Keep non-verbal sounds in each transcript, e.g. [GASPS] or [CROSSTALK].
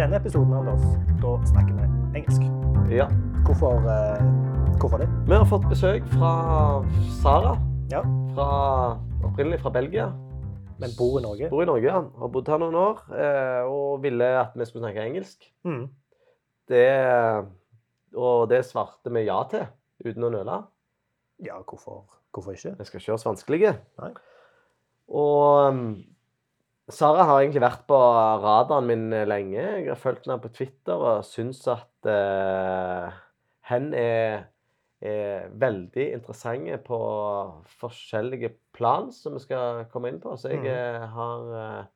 denne episoden, Anders, da snakker vi engelsk. Ja. Hvorfor, eh, hvorfor det? Vi har fått besøk fra Sara. Ja. Fra, opprinnelig fra Belgia. Men bor i Norge? Bor i Norge, ja. Har bodd her noen år. eh, Og ville at vi skulle snakke engelsk. Mm. Det, og det svarte vi ja til, uten å nøle. Ja, hvorfor, hvorfor ikke? Vi skal ikke gjøre oss vanskelige. Nei. Og um, Sara har egentlig vært på radaren min lenge. Jeg har fulgt henne på Twitter og syns at uh, hen er, er veldig interessant på forskjellige plan som vi skal komme inn på. Så jeg eh, har uh,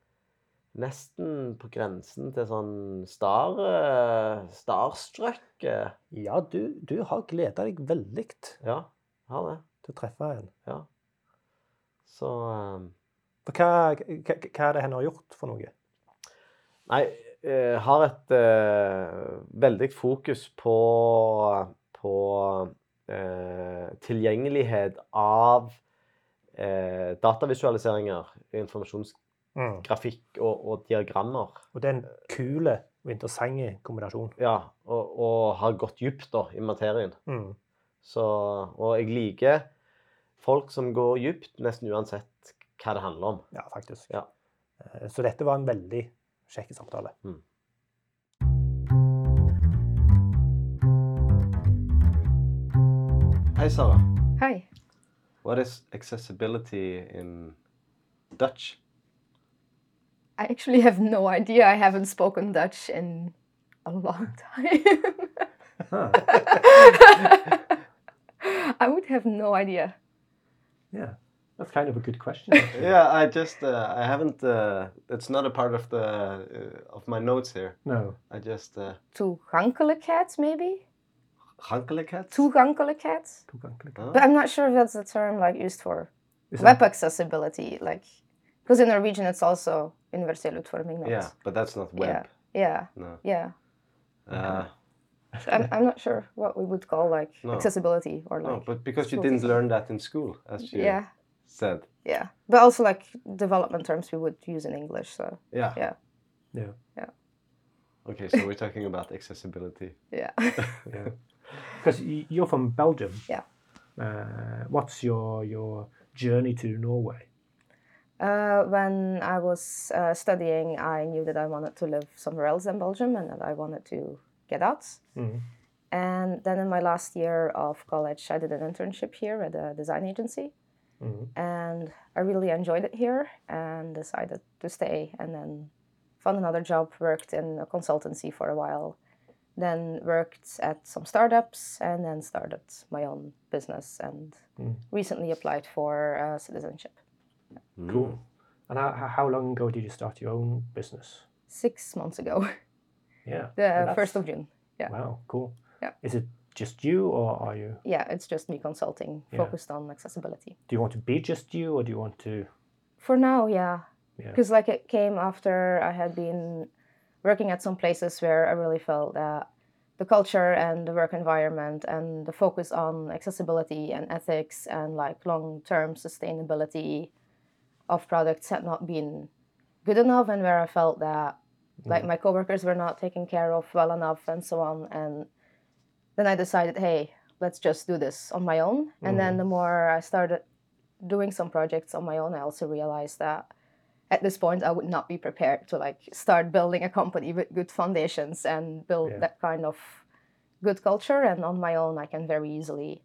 nesten på grensen til sånn star, uh, starstruck. Ja, du, du har gleda deg veldig Ja, har det. til å treffe henne. Ja. Så For hva, hva, hva er det henne har gjort for noe? Nei, jeg har et eh, veldig fokus på, på eh, tilgjengelighet av eh, datavisualiseringer, informasjonsgrafikk og, og diagrammer. Og det er en kul og interessant kombinasjon. Ja, og, og har gått dypt i materien. Mm. Så, og jeg liker folk som går dypt, nesten uansett hva det handler om. Ja, faktisk. Ja. Eh, Så dette var en veldig kjekk samtale. Mm. Hei, Sara. Hei. What is accessibility in Dutch? I actually have no idea. I haven't spoken Dutch in a long [LAUGHS] time. Huh. [LAUGHS] I would have no idea. Yeah, that's kind of a good question. [LAUGHS] Yeah, I just uh, I haven't. Uh, it's not a part of the uh, of my notes here. no. I just uh, Toegankelijkheid, maybe? Toegankelijkheid? Toegankelijkheid? Toegankelijk. Huh? But I'm not sure if that's the term like used for Is web that- accessibility. Like, because in Norwegian it's also universell utforming. not- Yeah, but that's not web. Yeah. Yeah. No. Yeah. Uh, So I'm, I'm not sure what we would call like [LAUGHS] No. accessibility or like. no, but because you didn't learn that in school, as you Yeah. Said. Yeah. But also like development terms we would use in English. So Yeah. Yeah. Yeah. Okay, so we're talking about accessibility. [LAUGHS] yeah. [LAUGHS] Yeah. [LAUGHS] Because you're from Belgium. Yeah. Uh, what's your your journey to Norway? Uh, when I was uh, studying, I knew that I wanted to live somewhere else than Belgium and that I wanted to get out. Mhm. And then in my last year of college, I did an internship here at a design agency. Mhm. And I really enjoyed it here and decided to stay. And then found another job, worked in a consultancy for a while, then worked at some startups, and then started my own business and Mm. recently applied for uh, citizenship. Cool. And how, how- how long ago did you start your own business? Six months ago. Yeah. The first of June. yeah. Wow, cool. Yeah. Is it just you, or are you? Yeah, it's just me consulting, Yeah. focused on accessibility. Do you want to be just you, or do you want to? For now, yeah, Yeah. because like it came after I had been working at some places where I really felt that the culture and the work environment and the focus on accessibility and ethics and like long-term sustainability of products had not been good enough, and where I felt that like mm. my coworkers were not taken care of well enough and so on and then i decided hey let's just do this on my own and then the more i started doing some projects on my own i also realized that at this point i would not be prepared to like start building a company with good foundations and build Yeah. that kind of good culture and on my own i can very easily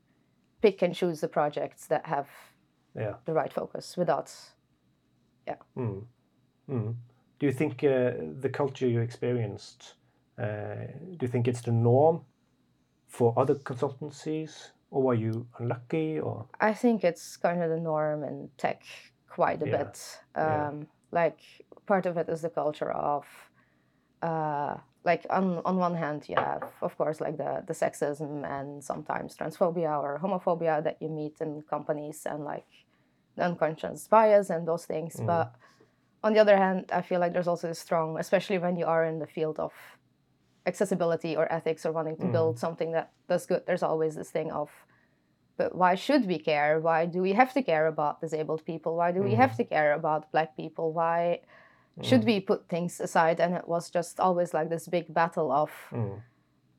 pick and choose the projects that have Yeah. the right focus without Mm. Mm. Do you think uh, the culture you experienced? Uh, do you think it's the norm for other consultancies, or were you unlucky? Or I think it's kind of the norm in tech quite a Yeah. bit. Yeah. Um, Like part of it is the culture of, uh, like on on one hand you have of course like the the sexism and sometimes transphobia or homophobia that you meet in companies and like the unconscious bias and those things. Mm. But on the other hand, I feel like there's also a strong, especially when you are in the field of accessibility or ethics or wanting to Mm. build something that does good, there's always this thing of, but why should we care? Why do we have to care about disabled people? Why do we Mhm. have to care about black people? Why should we put things aside and it was just always like this big battle of Mm.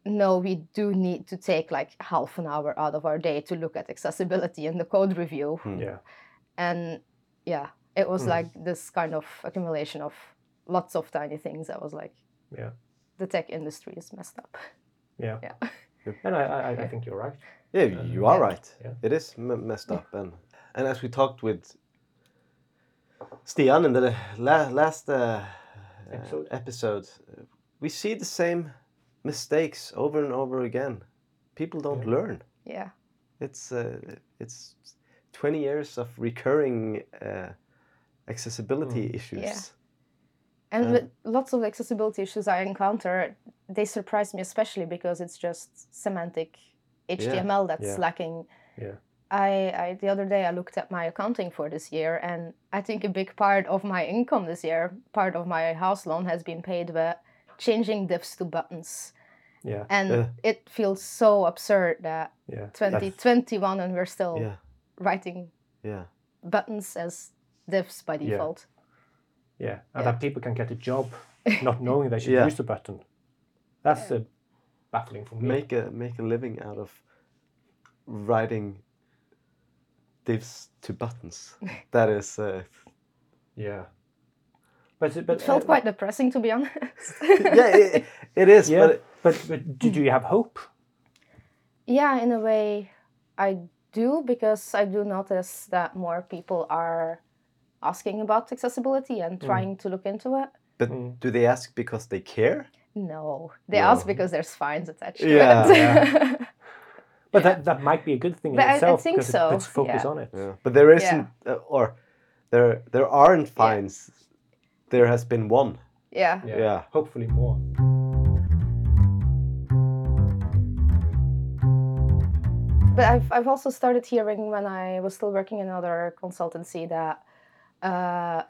no we do need to take like half an hour out of our day to look at accessibility in the code review Yeah. and yeah it was Mm. like this kind of accumulation of lots of tiny things that was like Yeah. The tech industry is messed up Yeah. Yeah. And I, I, I think you're right. Yeah, you are Yeah. right. Yeah. It is m- messed up, and and as we talked with Stian in the la- last uh, uh, Episode. episode, uh, we see the same mistakes over and over again. People don't Yeah. learn. yeah It's uh, it's twenty years of recurring uh, accessibility Mm. issues. Yeah. And with lots of accessibility issues I encounter, they surprise me especially because it's just semantic HTML that's Yeah. lacking. Yeah. I, I the other day I looked at my accounting for this year, and I think a big part of my income this year, part of my house loan, has been paid by changing divs to buttons, Yeah. and Yeah. it feels so absurd that Yeah. 2021 and we're still Yeah, writing yeah, buttons as divs by default. Yeah. And Yeah. that people can get a job [LAUGHS] not knowing they should Yeah. use the button. That's uh, baffling for me. make a make a living out of writing divs to buttons. [LAUGHS] that is. Uh, yeah. But but It felt uh, quite depressing to be honest. [LAUGHS] yeah, it, it is. yeah. But But but do, do you have hope? Yeah, in a way, I do because I do notice that more people are asking about accessibility and trying to look into it. but Mm. do they ask because they care? No, they No. ask because there's fines attached to Yeah, it. yeah. [LAUGHS] But that, that might be a good thing in But I- I itself think because so, it puts focus yeah. on it. Yeah. But there isn't, uh, or there there aren't fines. There has been one. yeah. Yeah. Yeah. Hopefully more. But I've, I've also started hearing when I was still working in another consultancy that uh,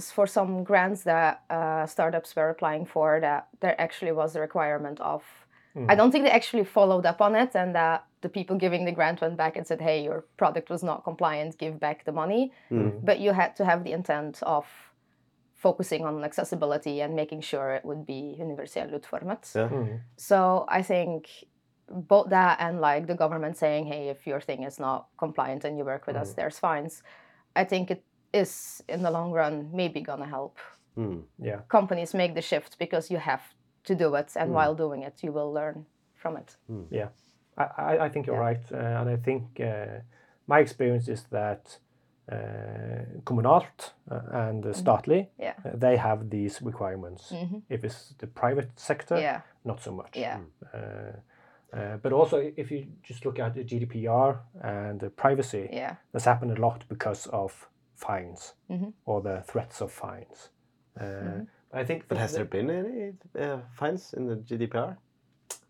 for some grants that uh, startups were applying for, that there actually was a requirement of. I don't think they actually followed up on it, and that the people giving the grant went back and said, "Hey, your product was not compliant. Give back the money." Mm. But you had to have the intent of focusing on accessibility and making sure it would be universal utformet. Yeah. Mm. So I think both that and like the government saying, hey, if your thing is not compliant and you work with us, there's fines. I think it is in the long run maybe gonna help Mm. Yeah. companies make the shift because you have to do it, and while doing it, you will learn from it. Yeah, I, I, I think you're Yeah. right, uh, and I think uh, my experience is that uh, kommunalt uh, and uh, statlig, Mm-hmm. Yeah. uh, they have these requirements. Mhm. If it's the private sector, Yeah, not so much. yeah, Uh, uh, but also, if you just look at the GDPR and the privacy, yeah, that's happened a lot because of fines Mhm. or the threats of fines. Uh, Mm-hmm. I think. But has there been any uh, fines in the GDPR?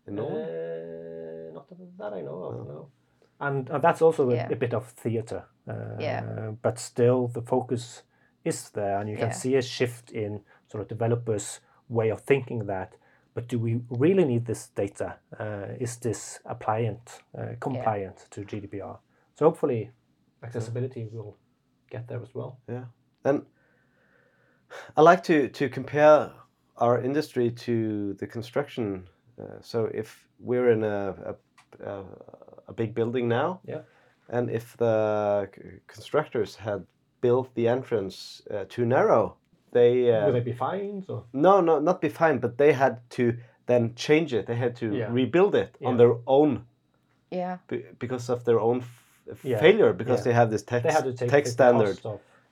In Norway? Uh, not that I know of, no. And, and that's also a, Yeah. a bit of theatre. Uh, Yeah. But still, the focus is there, and you can Yeah. see a shift in sort of developers' way of thinking that. But do we really need this data? Uh, is this appliant, uh, compliant to GDPR? So hopefully, accessibility will get there as well. Yeah. And I like to, to compare our industry to the construction. Uh, so if we're in a, a, a, a big building now, Yeah. and if the constructors had built the entrance uh, too narrow, they uh, Will they be fines or? no no not be fine, but they had to then change it. They had to Yeah. rebuild it on their own yeah, be- because of their own f- Yeah. failure because Yeah. they have this text They have text standard.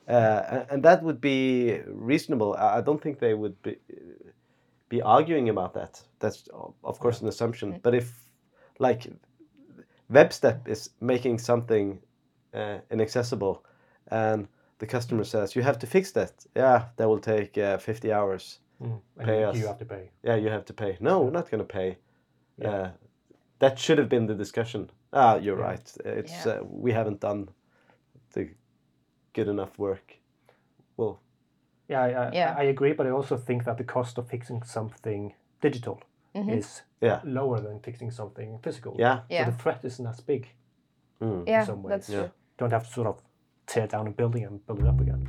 Uh, and that would be reasonable. I don't think they would be be arguing about that. That's of course an assumption. But if like WebStep is making something uh, inaccessible, and the customer says you have to fix that, yeah, that will take uh, fifty hours. Mm, and Pay you, us. you have to pay. Yeah, you have to pay. No, we're not going to pay. Yeah. Uh, that should have been the discussion. Ah, you're Yeah. right. It's Yeah. uh, we haven't done the good enough work. Well, Yeah, I, I, Yeah. I agree, but I also think that the cost of fixing something digital Mhm. is Yeah. lower than fixing something physical. yeah. yeah, So the threat isn't as big. Mm. yeah. some ways, That's yeah. true. Don't have to sort of tear down a building and build it up again.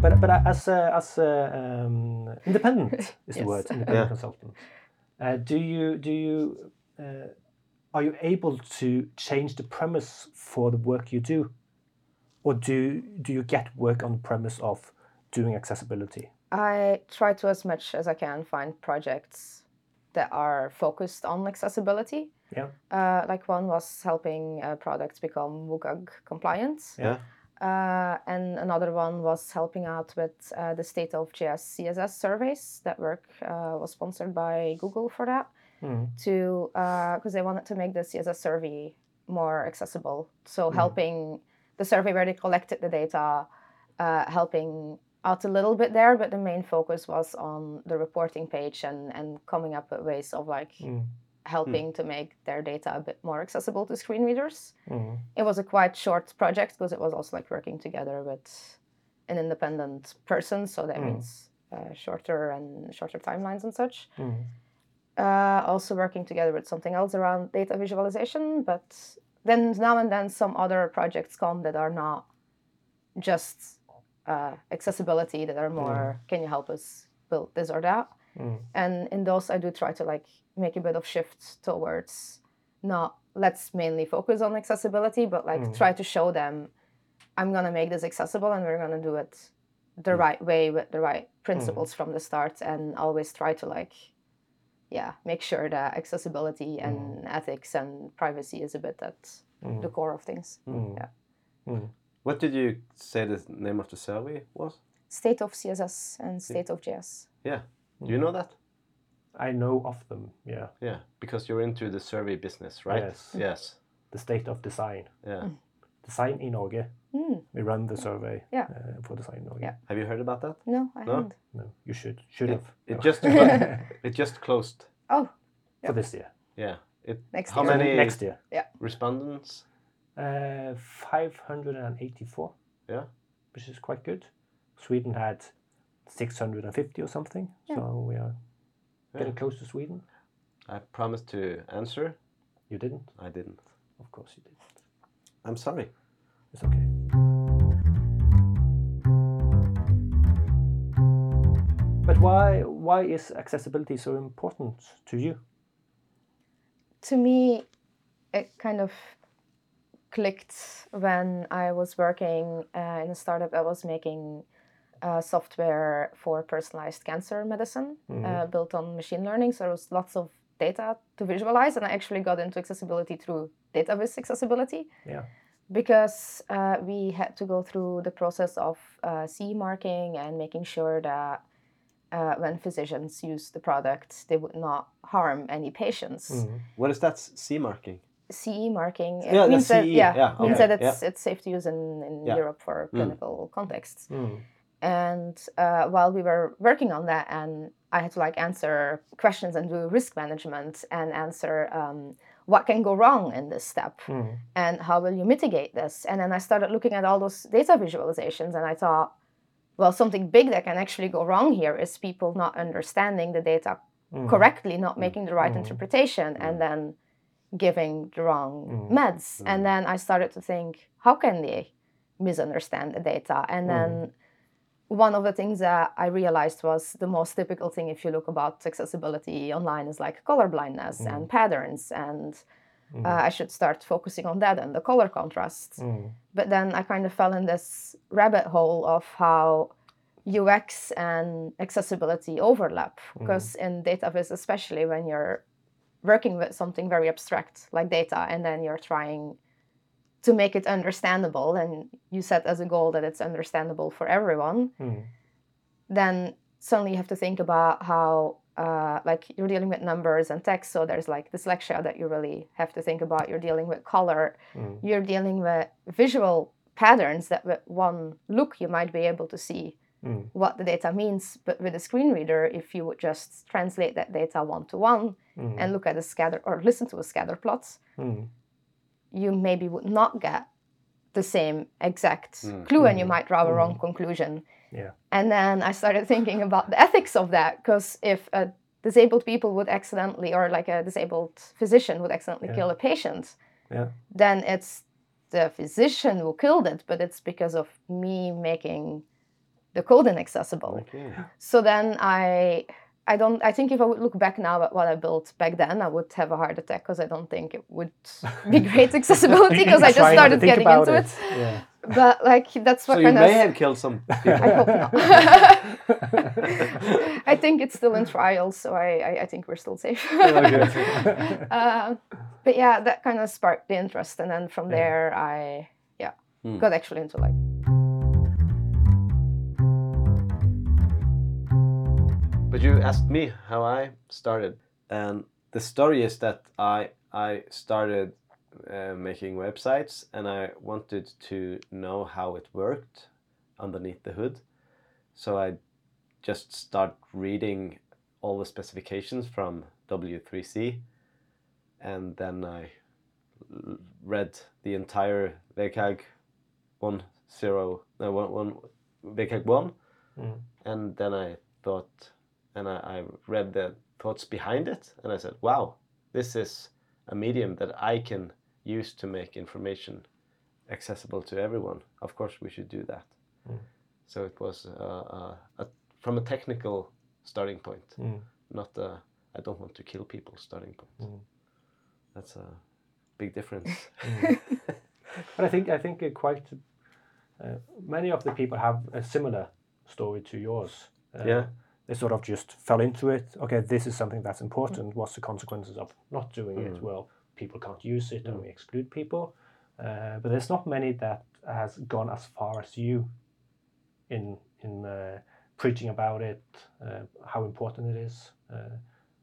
But but as a, as a, um, independent [LAUGHS] is the Yes. word independent Yeah. consultant. Uh, do you do you uh, are you able to change the premise for the work you do, or do do you get work on the premise of doing accessibility? I try to, as much as I can, find projects that are focused on accessibility. Yeah. Uh, like one was helping uh, products become WCAG compliant. Yeah. Uh, and another one was helping out with uh, the state of JS CSS surveys. That work uh, was sponsored by Google for that, Mm. to because they wanted to make the CSS survey more accessible. So helping the survey where they collected the data, uh, helping out a little bit there, but the main focus was on the reporting page and and coming up with ways of like Mm. Helping to make their data a bit more accessible to screen readers Mm. it was a quite short project because it was also like working together with an independent person so that Mm. means uh, shorter and shorter timelines and such Mm. uh, also working together with something else around data visualization but then now and then some other projects come that are not just uh, accessibility that are more can you help us build this or that Mm. and in those i do try to like make a bit of shift towards not let's mainly focus on accessibility but like Mm. try to show them i'm going to make this accessible and we're going to do it the right way with the right principles from the start and always try to like yeah make sure that accessibility and ethics and privacy is a bit at Mm. the core of things Mm. Yeah. Mm. What did you say the name of the survey was? state of css and state of js Yeah. Do you know that? I know of them. Yeah. Yeah, because you're into the survey business, right? Yes. Yes. The state of design. Yeah. Design in Norge. Mm, We run the survey Yeah. uh, for Design Norge. Yeah. Have you heard about that? no i No? haven't No, you should should It- have. It No. just [LAUGHS] it just closed. oh for this year. Yeah. It Next how year. many Next year. Yeah. Respondents? Uh, 584, Yeah. which is quite good. Sweden had 650 or something, Yeah. so we are getting Yeah. close to Sweden. I promised to answer. You didn't? I didn't. Of course you didn't. I'm sorry. It's okay. But why why is accessibility so important to you? to me, it kind of clicked when I was working uh, in a startup that was making uh, software for personalized cancer medicine uh, built on machine learning. So there was lots of data to visualize, and I actually got into accessibility through DataVis accessibility Yeah. because uh, we had to go through the process of uh, CE marking and making sure that uh, when physicians use the product, they would not harm any patients. Mm. What is that s- C marking? CE marking it Yeah, means that CE, yeah, yeah, means that it's it's safe to use in, in Yeah. Europe for clinical contexts. Mm. And uh, while we were working on that, and I had to like answer questions and do risk management and answer um, what can go wrong in this step Mm. and how will you mitigate this. And then I started looking at all those data visualizations, and I thought, well, something big that can actually go wrong here is people not understanding the data Mm. correctly, not making the right interpretation, and then giving the wrong meds. And then I started to think, how can they misunderstand the data? And then one of the things that I realized was the most typical thing if you look about accessibility online is like color blindness and patterns and uh, I should start focusing on that and the color contrasts. Mm. But then I kind of fell in this rabbit hole of how UX and accessibility overlap. Because in DataVis, especially when you're working with something very abstract like data, and then you're trying to make it understandable, and you set as a goal that it's understandable for everyone, Mm. then suddenly you have to think about how uh, like you're dealing with numbers and text so there's like dyslexia that you really have to think about you're dealing with color Mm. you're dealing with visual patterns that with one look you might be able to see Mm. what the data means but with a screen reader if you would just translate that data one to one Mm. and look at a scatter or listen to a scatter plot Mm. You maybe would not get the same exact Mm. clue and you might draw a wrong conclusion Yeah. and then I started thinking about the ethics of that because if a disabled people would accidentally, or like a disabled physician would accidentally kill a patient, Yeah. then it's the physician who killed it, but it's because of me making the code inaccessible. Okay. So then I I don't I think if I would look back now at what I built back then, I would have a heart attack because I don't think it would [LAUGHS] be great accessibility because I just Try not to started getting into it. Yeah. But like that's what So you kind may of have killed some [LAUGHS] People. I hope not. [LAUGHS] I think it's still in trial, so I, I, I think we're still safe. uh, but yeah, that kind of sparked the interest, and then from Yeah. there, I yeah Hmm. got actually into like But you asked me how I started, and the story is that I I started uh, making websites, and I wanted to know how it worked underneath the hood. So I just start reading all the specifications from W3C, and then I read the entire WCAG one zero no one one WCAG one, Mm. and then I thought, and I, I read the thoughts behind it, and I said, wow, this is a medium that I can use to make information accessible to everyone. Of course, we should do that. Mm. So it was uh, uh, a, from a technical starting point, Mm. not a I don't want to kill people starting point. Mm. That's a big difference. [LAUGHS] But I think I think uh, quite uh, many of the people have a similar story to yours. Uh, Yeah. They sort of just fell into it. Okay, this is something that's important. What's the consequences of not doing it? Mm. Well, people can't use it, and Mm. we exclude people. Uh, but there's not many that has gone as far as you in in uh, preaching about it, uh, how important it is. Uh,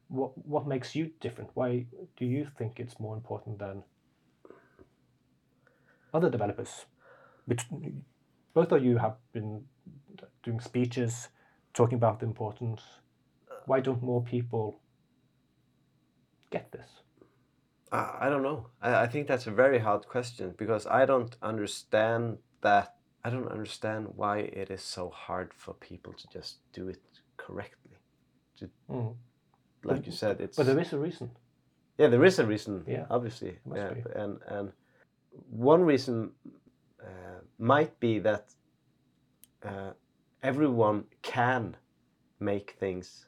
what what makes you different? Why do you think it's more important than other developers? Which both of you have been doing speeches talking about the importance. Why don't more people get this? I I don't know. I, I think that's a very hard question because I don't understand that. I don't understand why it is so hard for people to just do it correctly. Mm. Like you said, it's But there is a reason. yeah, there is a reason. Yeah, obviously. Yeah, be. and and one reason uh, might be that uh, everyone can make things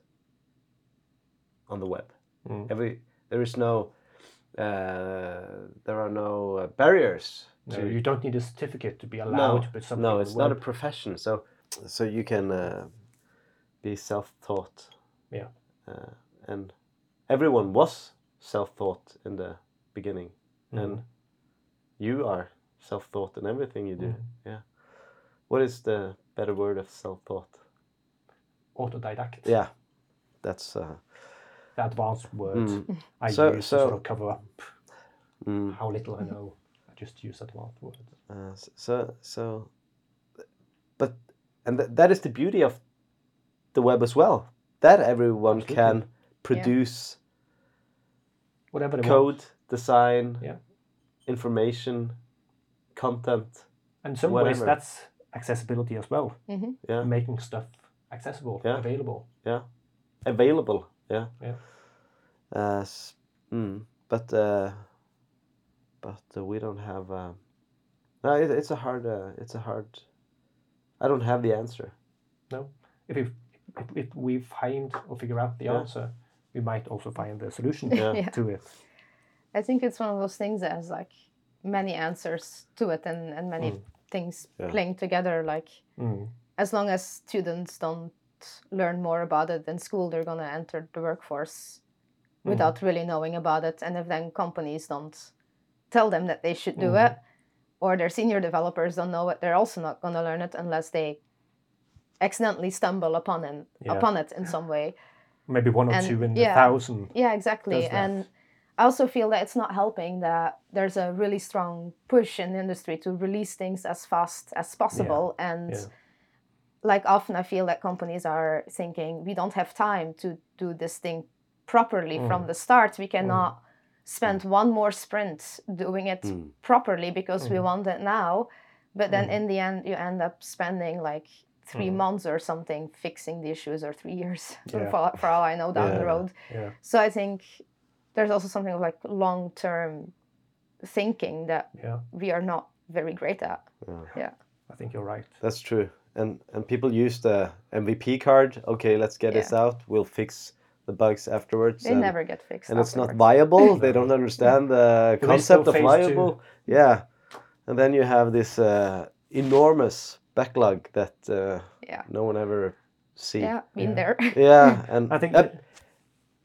on the web. Mm. Every there is no uh, there are no uh, barriers No, to you don't need a certificate to be allowed no, to put something no it's not a profession so so you can uh, be self-taught Yeah. uh, and everyone was self-taught in the beginning Mm. and you are self-taught in everything you do Mm. yeah what is the better word of self-taught Autodidact. yeah that's uh, The advanced word mm, I So- use so- to sort of cover up mm. how little I know. I just use advanced words. Uh, so so but and th- that is the beauty of the web as well that everyone Absolutely. can produce Whatever they want. code design Yeah. information content In some ways, that's accessibility as well. hmm yeah Making stuff accessible, Yeah. available. Yeah. Available yeah Yeah. uh, s- mm, but uh, but uh, we don't have uh, no it, it's a hard uh, it's a hard I don't have the answer If, if, if, if we find or figure out the Yeah. answer, we might also find the solution Yeah. [LAUGHS] Yeah. to it. I think it's one of those things that has like many answers to it and, and many Mm. Things Yeah. playing together. Like Mm. as long as students don't learn more about it in school, they're gonna enter the workforce Mm. without really knowing about it. And if then companies don't tell them that they should do Mhm. it, or their senior developers don't know it, they're also not gonna learn it unless they accidentally stumble upon it Yeah. upon it in some way. Maybe one or And- two in yeah. a thousand. Yeah, exactly. And I also feel that it's not helping that there's a really strong push in the industry to release things as fast as possible. And yeah. like often I feel that companies are thinking we don't have time to do this thing properly Mm. from the start. We cannot spend one more sprint doing it Mm. properly because we Mm. want it now. But then Mm. in the end, you end up spending like three Mm. months or something fixing the issues, or three years [LAUGHS] Yeah. for, for all I know down the road. Yeah. So I think there's also something of like long term thinking that Yeah. we are not very great at. yeah. I think you're right. That's true. and and people use the MVP card. Okay, let's get this out. We'll fix the bugs afterwards. They and, never get fixed. and it's not viable. they don't understand the Do concept of phase two? viable. Yeah, and then you have this uh, enormous backlog that uh, Yeah. no one ever see. Yeah, been Yeah. there. Yeah, [LAUGHS] and I think that-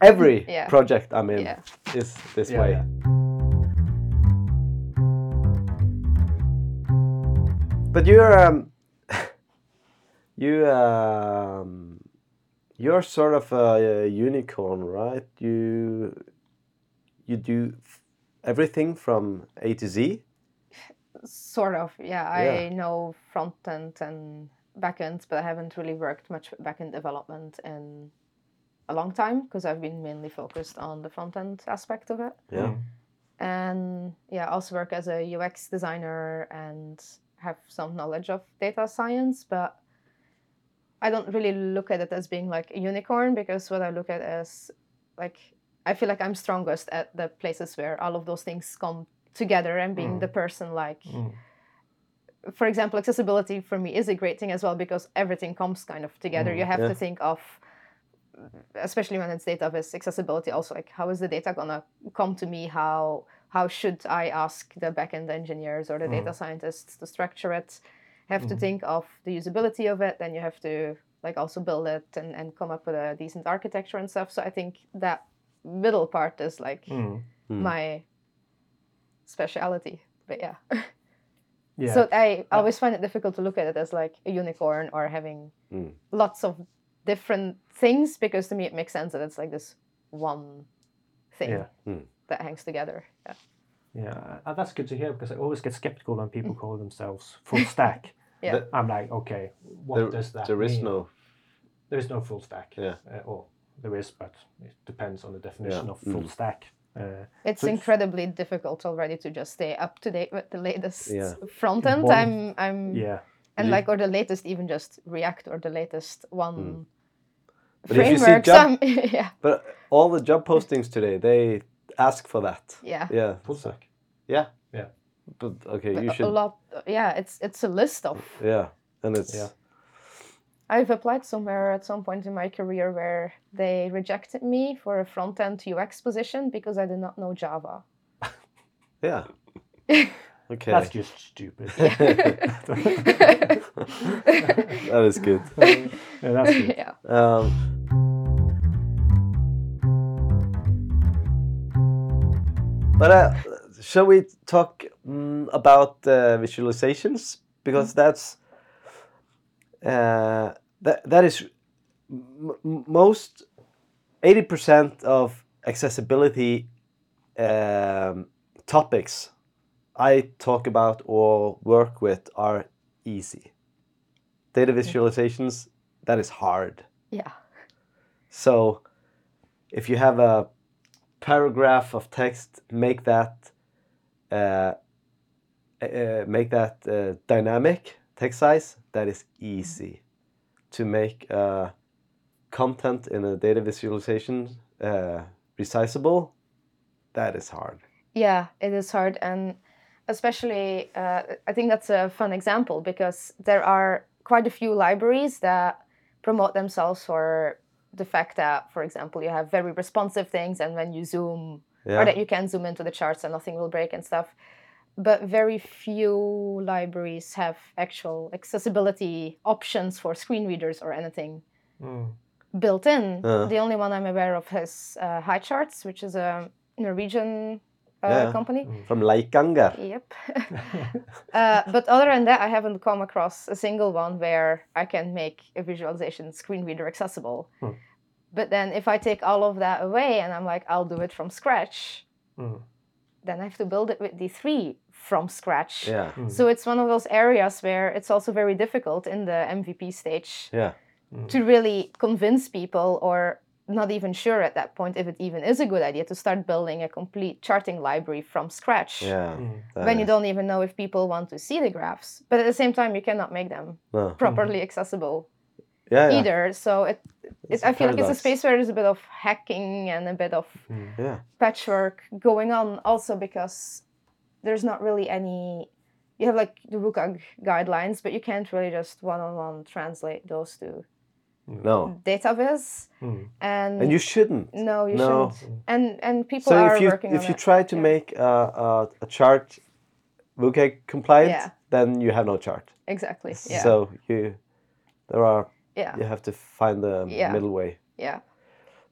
every [LAUGHS] Yeah. project I'm in yeah. is this Yeah, way. yeah. But you're um, [LAUGHS] you um, you're sort of a, unicorn, right? You you do everything from A to Z. Sort of, yeah. Yeah. I know front end and back end, but I haven't really worked much back end development in a long time because I've been mainly focused on the front end aspect of it. Yeah. Mm. And yeah, I also work as a UX designer and have some knowledge of data science, but I don't really look at it as being like a unicorn because what I look at as like I feel like I'm strongest at the places where all of those things come together and being Mm. the person like Mm. for example, accessibility for me is a great thing as well because everything comes kind of together. Mm, you have yeah. to think of, especially when it's data with accessibility, also like how is the data gonna come to me? How how should I ask the backend engineers or the data scientists to structure it? Have to Mm. think of the usability of it. Then you have to like also build it and, and come up with a decent architecture and stuff. So I think that middle part is like Mm. Mm. my speciality. But yeah. Yeah. So I always find it difficult to look at it as like a unicorn or having Mm. lots of different things because to me it makes sense that it's like this one thing Yeah. Mm. that hangs together. Yeah. Yeah, uh, that's good to hear because I always get skeptical when people call themselves [LAUGHS] full stack. Yeah. The- I'm like, okay, what there, does that there is mean? no. There is no full stack. Yeah. Uh, or there is, but it depends on the definition Yeah. of full Mm. stack. Uh, It's So- incredibly difficult already to just stay up to date with the latest Yeah. front end. One- I'm I'm yeah. And You- like or the latest even just React or the latest one Mm. But if you see framework. job- some- [LAUGHS] yeah. But all the job postings today, they ask for that. Yeah. Yeah. Full stack. Yeah. Yeah. But okay, But you a- should. a lot yeah, it's it's a list of Yeah, and it's. Yeah. I've applied somewhere at some point in my career where they rejected me for a front end UX position because I did not know Java. [LAUGHS] Yeah. [LAUGHS] Okay. That's just stupid. [LAUGHS] that is good. [LAUGHS] yeah, that's good. yeah. Um, but uh, shall we talk mm, about uh, visualizations because that's uh, that that is m- m- most eighty percent of accessibility um, topics I talk about or work with are easy. Data visualizations that is hard. Yeah. So if you have a paragraph of text, make that uh, uh, make that uh, dynamic text size. That is easy to make uh, content in a data visualization uh, resizable. That is hard. Yeah, it is hard. And especially, uh, I think that's a fun example because there are quite a few libraries that promote themselves for the fact that, for example, you have very responsive things, and when you zoom, Yeah. or that you can zoom into the charts and nothing will break and stuff. But very few libraries have actual accessibility options for screen readers or anything Mm. built in. Uh. The only one I'm aware of is uh, Highcharts, which is a Norwegian Yeah. company. From Leikanger. Yep. [LAUGHS] uh, but other than that, I haven't come across a single one where I can make a visualization screen reader accessible. Hmm. But then if I take all of that away and I'm like, I'll do it from scratch, Mm. then I have to build it with D3 from scratch. Yeah. Mm. So it's one of those areas where it's also very difficult in the MVP stage Yeah. to really convince people or not even sure at that point if it even is a good idea to start building a complete charting library from scratch Yeah. Mm. that when you don't even know if people want to see the graphs but at the same time you cannot make them No. properly accessible Yeah. yeah. either so it, It's it a i feel like it's a space where there's a bit of hacking and a bit of Mm. Yeah. patchwork going on also because there's not really any you have like the WCAG guidelines, but you can't really just one-on-one translate those to No, database. Mm. And, and you shouldn't. no, you No. shouldn't. And and people So are if you working if you it. try to yeah. make a, a, a chart WCAG compliant, Yeah. then you have no chart. exactly, yeah, So you there are yeah, you have to find the Yeah. middle way. yeah,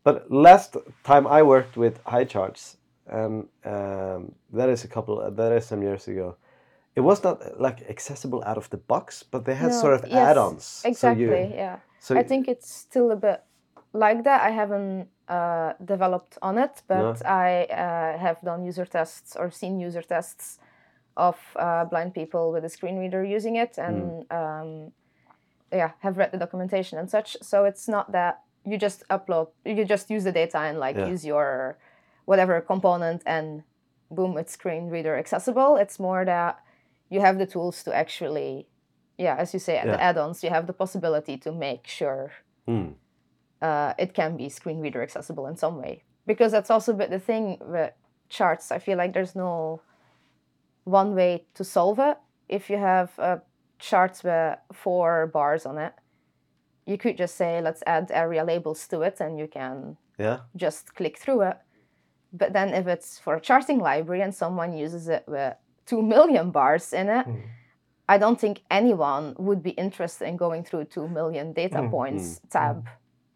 But last time I worked with Highcharts, and um, that is a couple that is some years ago. It was not like accessible out of the box, but they had No, sort of yes, add-ons. exactly, So you, yeah. So I think it's still a bit like that. I haven't uh, developed on it, but I uh, have done user tests or seen user tests of uh, blind people with a screen reader using it, and um, yeah, have read the documentation and such. So it's not that you just upload, you just use the data and like Yeah. use your whatever component and boom, it's screen reader accessible. It's more that you have the tools to actually yeah, as you say, at the add-ons, you have the possibility to make sure Hmm. uh, it can be screen reader accessible in some way. Because that's also the thing with charts. I feel like there's no one way to solve it. If you have uh, charts with four bars on it, you could just say, let's add ARIA labels to it, and you can yeah, just click through it. But then if it's for a charting library and someone uses it with two million bars in it, Mm. I don't think anyone would be interested in going through two million data Mm, points tab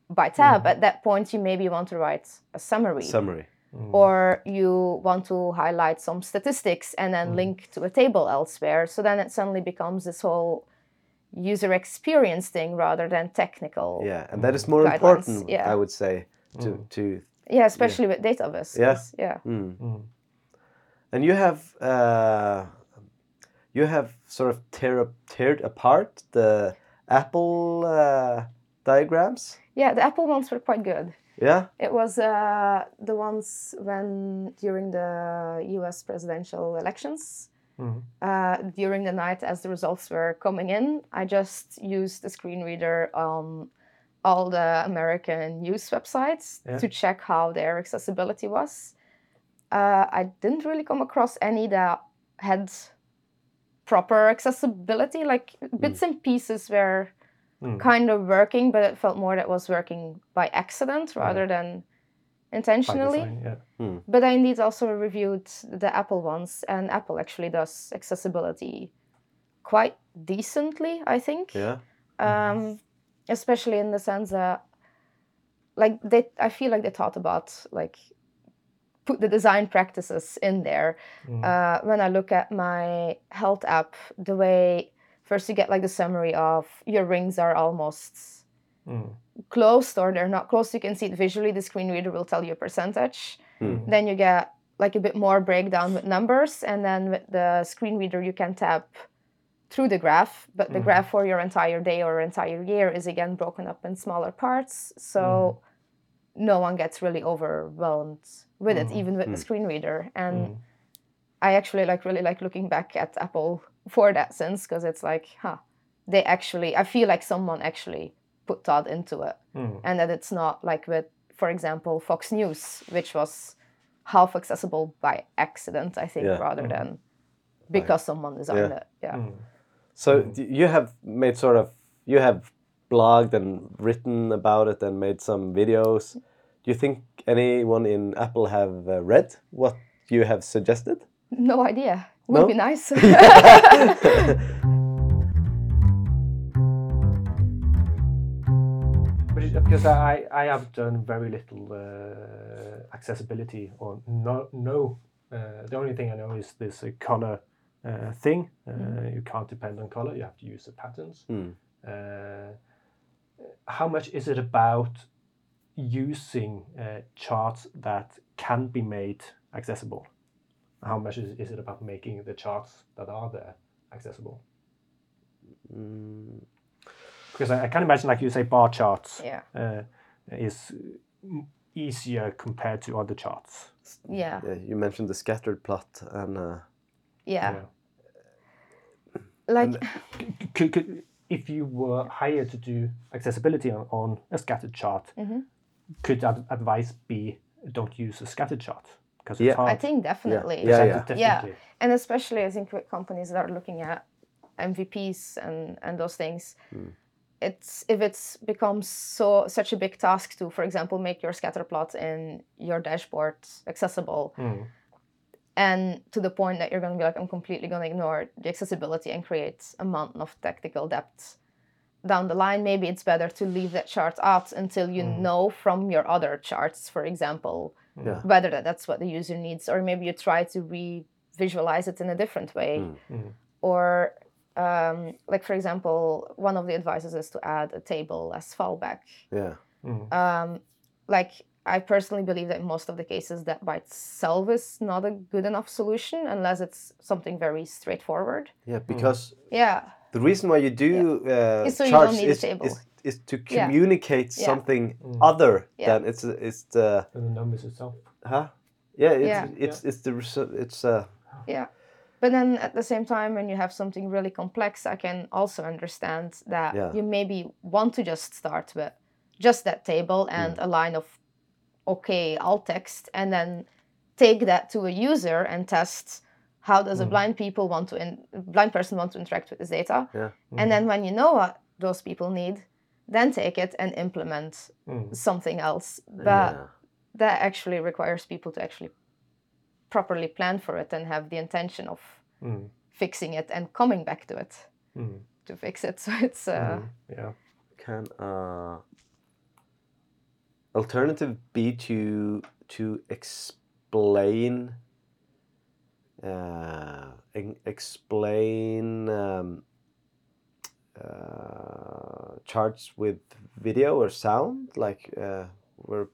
by tab. At that point, you maybe want to write a summary. summary. or you want to highlight some statistics and then link to a table elsewhere. So then it suddenly becomes this whole user experience thing rather than technical. Yeah, and that is more Guidelines, important, yeah. I would say, to Mm. to. Yeah, especially with databases. Yeah. Yeah. Mm. Mm. And you have uh, you have sort of tear, teared apart the Apple uh, diagrams. Yeah, the Apple ones were quite good. Yeah. It was uh, the ones when during the US presidential elections, Mm. uh, during the night as the results were coming in, I just used the screen reader on all the American news websites Yeah. to check how their accessibility was. Uh, I didn't really come across any that had proper accessibility, like bits and pieces were Mm. kind of working, but it felt more that was working by accident rather than intentionally. design, yeah. But I indeed also reviewed the Apple ones, and Apple actually does accessibility quite decently, I think. Yeah. Um, especially in the sense that, like, they, I feel like they thought about like put the design practices in there. Mm. Uh, when I look at my health app, the way first you get like the summary of your rings are almost Mm. closed or they're not closed. You can see it visually. The screen reader will tell you a percentage. Mm. Then you get like a bit more breakdown with numbers, and then with the screen reader you can tap through the graph. But the Mhm. graph for your entire day or entire year is again broken up in smaller parts, so no one gets really overwhelmed with it, Mhm. even with Mm. the screen reader. And Mm. I actually like really like looking back at Apple for that sense because it's like, huh, they actually. I feel like someone actually put thought into it Mm. and that it's not like with, for example, Fox News, which was half accessible by accident, I think, Yeah. rather than because someone designed Yeah. it. Yeah. Mm. So you have made sort of you have blogged and written about it and made some videos. Do you think anyone in Apple have uh, read what you have suggested? No idea. Would No? be nice. [LAUGHS] Because I, I have done very little uh, accessibility or no no. Uh, the only thing I know is this uh, color uh, thing. Uh, You can't depend on color. You have to use the patterns. Mm. How much is it about using uh, charts that can be made accessible? How much is, is it about making the charts that are there accessible? Mm. Because I, I can imagine, like you say, bar charts yeah. uh, is easier compared to other charts. Yeah. Yeah, you mentioned the scattered plot and uh, Yeah. Like, Could, [LAUGHS] could, if you were hired to do accessibility on, on a scattered chart, Mhm. could ad- advice be don't use a scattered chart because Yeah. hard? I think definitely. Yeah, That- yeah. definitely. Yeah. and especially I think with companies that are looking at MVPs and and those things, it's if it's becomes so such a big task to, for example, make your scatter plot in your dashboard accessible, Mm. And to the point that you're going to be like, I'm completely going to ignore the accessibility and create a mountain of technical debt down the line. Maybe it's better to leave that chart out until you know from your other charts, for example, Yeah. whether that, that's what the user needs, or maybe you try to re-visualize it in a different way, Mm. or um, like for example, one of the advices is to add a table as fallback. Yeah. Mm. Um, like I personally believe that in most of the cases that by itself is not a good enough solution unless it's something very straightforward. Yeah. Because Yeah, the reason why you do uh, Is so you don't charts need a is, is is to communicate Yeah. something Mm. other Yeah. than it's it's the And the numbers itself. huh yeah it's Yeah. it's it's the it's uh yeah. But then at the same time, when you have something really complex, I can also understand that Yeah. you maybe want to just start with just that table and a line of okay alt text, and then take that to a user and test how does a blind people want to in, blind person want to interact with this data. Yeah. And then when you know what those people need, then take it and implement Mm. something else. But yeah. that actually requires people to actually properly plan for it and have the intention of Mm. fixing it and coming back to it Mm. to fix it. [LAUGHS] So it's uh, Mm. Yeah. can uh alternative be to to explain uh explain um, uh, charts with video or sound like uh, where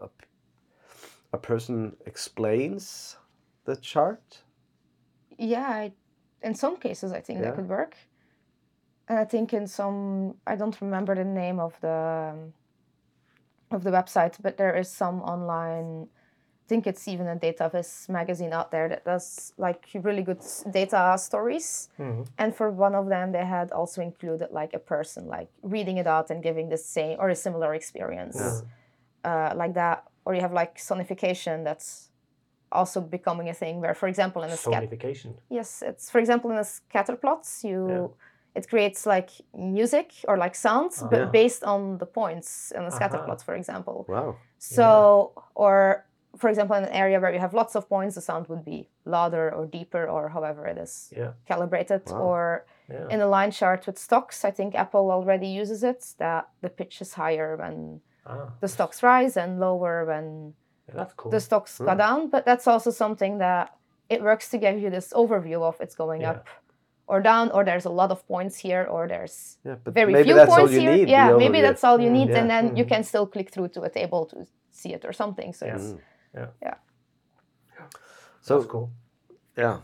a, a person explains the chart yeah. I, in some cases, I think Yeah. that could work. And I think in some, I don't remember the name of the um, of the website, but there is some online. I think it's even a Dataviz magazine out there that does like really good data stories. Mm. And for one of them, they had also included like a person like reading it out and giving the same or a similar experience, uh, like that. Or you have like sonification that's also becoming a thing where, for example, in a scat Sonification. yes, it's for example in the scatter plots, you Yeah. It creates like music or like sounds, but Yeah. based on the points in the scatter Aha. plots, for example. wow So, or for example, in an area where you have lots of points, the sound would be louder or deeper or however it is Yeah. calibrated. Wow. Or Yeah. in a line chart with stocks, I think Apple already uses it that the pitch is higher when Ah, the stocks rise and lower when yeah, cool. the stocks go down. But that's also something that it works to give you this overview of it's going Yeah. up or down, or there's a lot of points here, or there's yeah very few points here. need yeah, maybe overview. that's all you need, Yeah. and then you Mhm. can still click through to a table to see it or something. So Yeah. it's Mm. Yeah. Yeah. so that's cool. Yeah,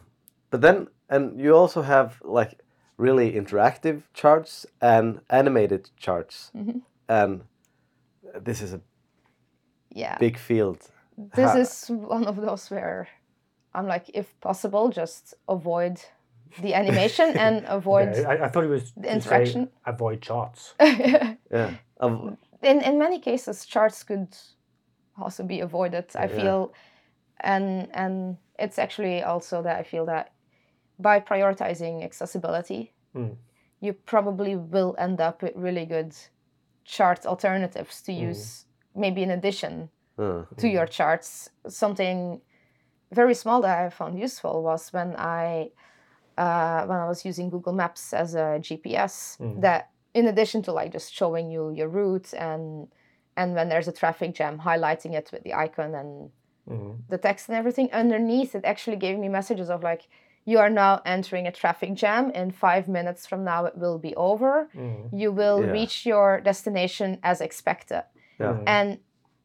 but then and you also have like really interactive charts and animated charts, Mhm. and this is a yeah. big field. This Ha- is one of those where I'm like, if possible, just avoid the animation and [LAUGHS] avoid. Yeah, I, I thought it was the to say interaction. avoid charts. [LAUGHS] Yeah, of, in in many cases charts could also be avoided i Yeah. feel and and it's actually also that i feel that by prioritizing accessibility Mm. you probably will end up with really good chart alternatives to use maybe in addition uh, to your charts something very small that i found useful was when i uh, when i was using google maps as a gps Mm. that in addition to like just showing you your route and and when there's a traffic jam highlighting it with the icon and Mm. the text and everything underneath it actually gave me messages of like you are now entering a traffic jam in five minutes from now it will be over Mm. you will Yeah. reach your destination as expected yeah, and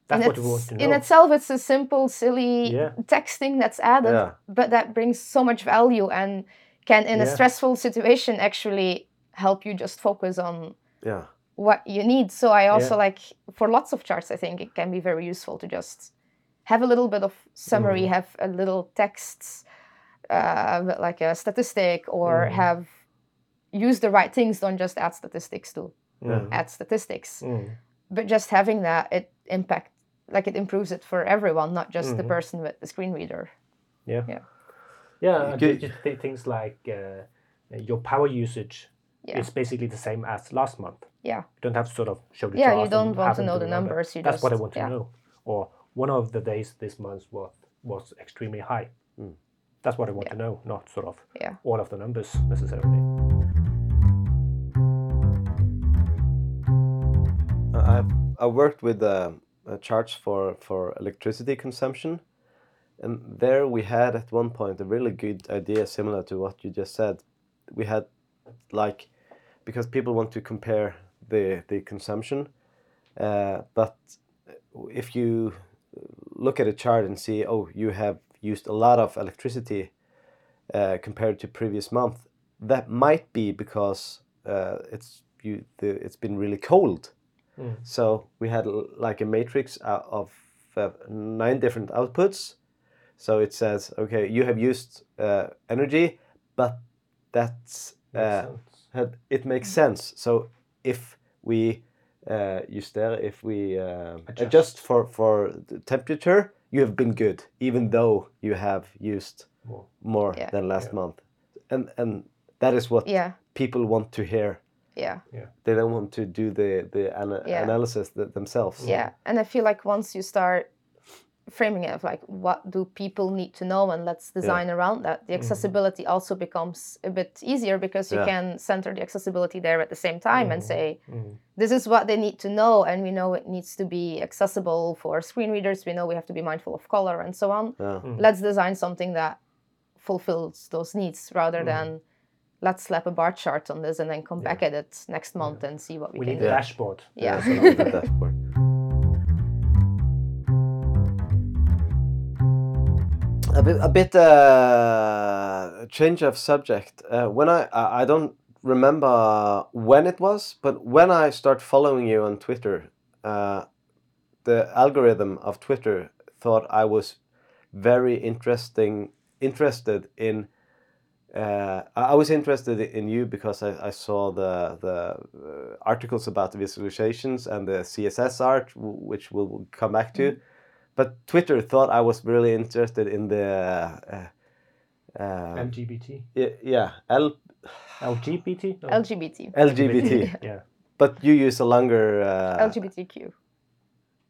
That's in, what we want its, to in itself it's a simple silly Yeah. texting that's added yeah, but that brings so much value and can in a stressful situation actually help you just focus on yeah, what you need so i also Yeah. like for lots of charts i think it can be very useful to just have a little bit of summary Mm. have a little text uh, like a statistic or Mm. have use the right things don't just add statistics to Mm. add statistics Mm. but just having that it impact like it improves it for everyone not just the Mhm. person with the screen reader Yeah. Yeah. Yeah, You and could- ju- ju- things like uh, your power usage Yeah. is basically the same as last month. Yeah. You don't have to sort of show the Yeah, chart you don't want to know do the number. numbers, you That's what I just- want to yeah. know. Or one of the days this month was was extremely high. Mm. That's what I want Yeah. to know, not sort of Yeah. all of the numbers necessarily. I've I worked with uh, a charts for for electricity consumption, and there we had at one point a really good idea similar to what you just said. We had like because people want to compare the the consumption, uh, but if you look at a chart and see oh you have used a lot of electricity uh, compared to previous month, that might be because uh, it's you the, it's been really cold. So we had like a matrix of uh, nine different outputs. So it says, okay, you have used uh, energy, but that's uh, sense. had- it makes sense. So if we uh, use there, if we uh, Adjust. adjust for for the temperature, you have been good, even though you have used More. more Yeah. than last Yeah. month, and and that is what Yeah. people want to hear Yeah. they don't want to do the the ana- Yeah. analysis th- themselves. Yeah. And I feel like once you start framing it of like what do people need to know and let's design around that. The accessibility also becomes a bit easier because you Yeah. can center the accessibility there at the same time and say Mm. this is what they need to know and we know it needs to be accessible for screen readers. We know we have to be mindful of color and so on. Yeah. Mm-hmm. let's design something that fulfills those needs rather than let's slap a bar chart on this and then come back at it next month and see what we, We can need do. a dashboard. yeah. So [LAUGHS] A bit, a bit uh, change of subject. Uh, when I, I, don't remember when it was, but when I start following you on Twitter, uh, the algorithm of Twitter thought I was very interesting, interested in uh, I was interested in you because I, I saw the the uh, articles about the visualizations and the CSS art, which we'll come back to. But Twitter thought I was really interested in the uh, uh, LGBT. yeah L LGBT? No. lgbt LGBT. [LAUGHS] Yeah. but you use a longer. Uh, lgbtq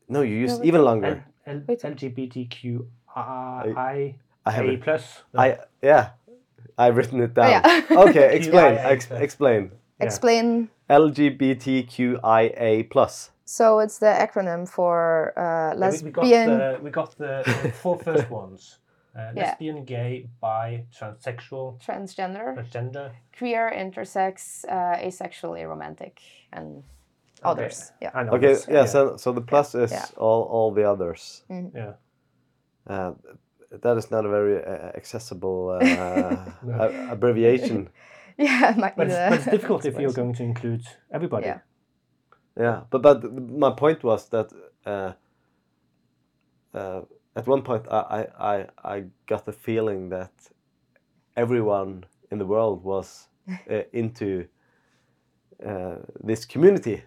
No, you use No, even longer. L- Wait. LGBTQI I A have. plus. I yeah. I've written it down. Oh, yeah. [LAUGHS] [LAUGHS] okay, explain. QIA Ex- explain. Yeah. explain LGBTQIA plus. So it's the acronym for uh, Yeah, we, we got lesbian the we got the, the four first [LAUGHS] ones: uh, Yeah. lesbian, gay, bi, transsexual, transgender transgender. queer intersex uh, asexual aromantic and others yeah And Okay, others, yeah, So, so the plus is yeah. all all the others. yeah. Uh, that is not a very uh, accessible uh, [LAUGHS] abbreviation. [LAUGHS] yeah it might But it's, but it's difficult if you're going to include everybody. Yeah. Yeah, but but my point was that uh, uh, at one point I, I, I, I got the feeling that everyone in the world was [LAUGHS] uh, into uh, this community.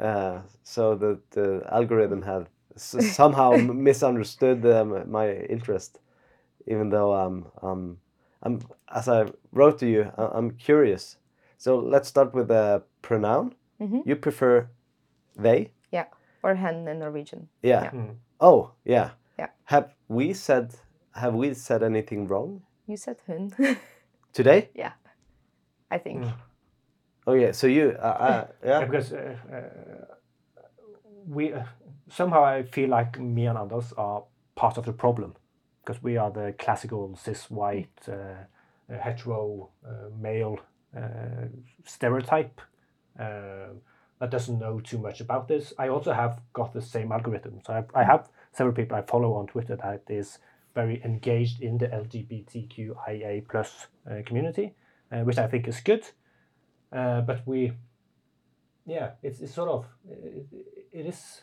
Uh, so that the algorithm had s- somehow [LAUGHS] misunderstood um, my interest, even though I'm, um, I'm, as I wrote to you, I'm curious. So let's start with the pronoun. Mhm. You prefer they? yeah or hen in norwegian Yeah. Yeah. Mm. Oh, yeah. Yeah. Have we said have we said anything wrong you said hun [LAUGHS] today? yeah i think Mm. Oh yeah. So you, uh, uh, Yeah, yeah. because uh, uh, we uh, somehow I feel like me and others are part of the problem because we are the classical cis white uh, uh, hetero uh, male uh, stereotype uh, that doesn't know too much about this. I also have got the same algorithm, so I, I have several people I follow on Twitter that is very engaged in the LGBTQIA plus uh, community, uh, which I think is good. Uh, but we yeah, it's, it's sort of it, it is.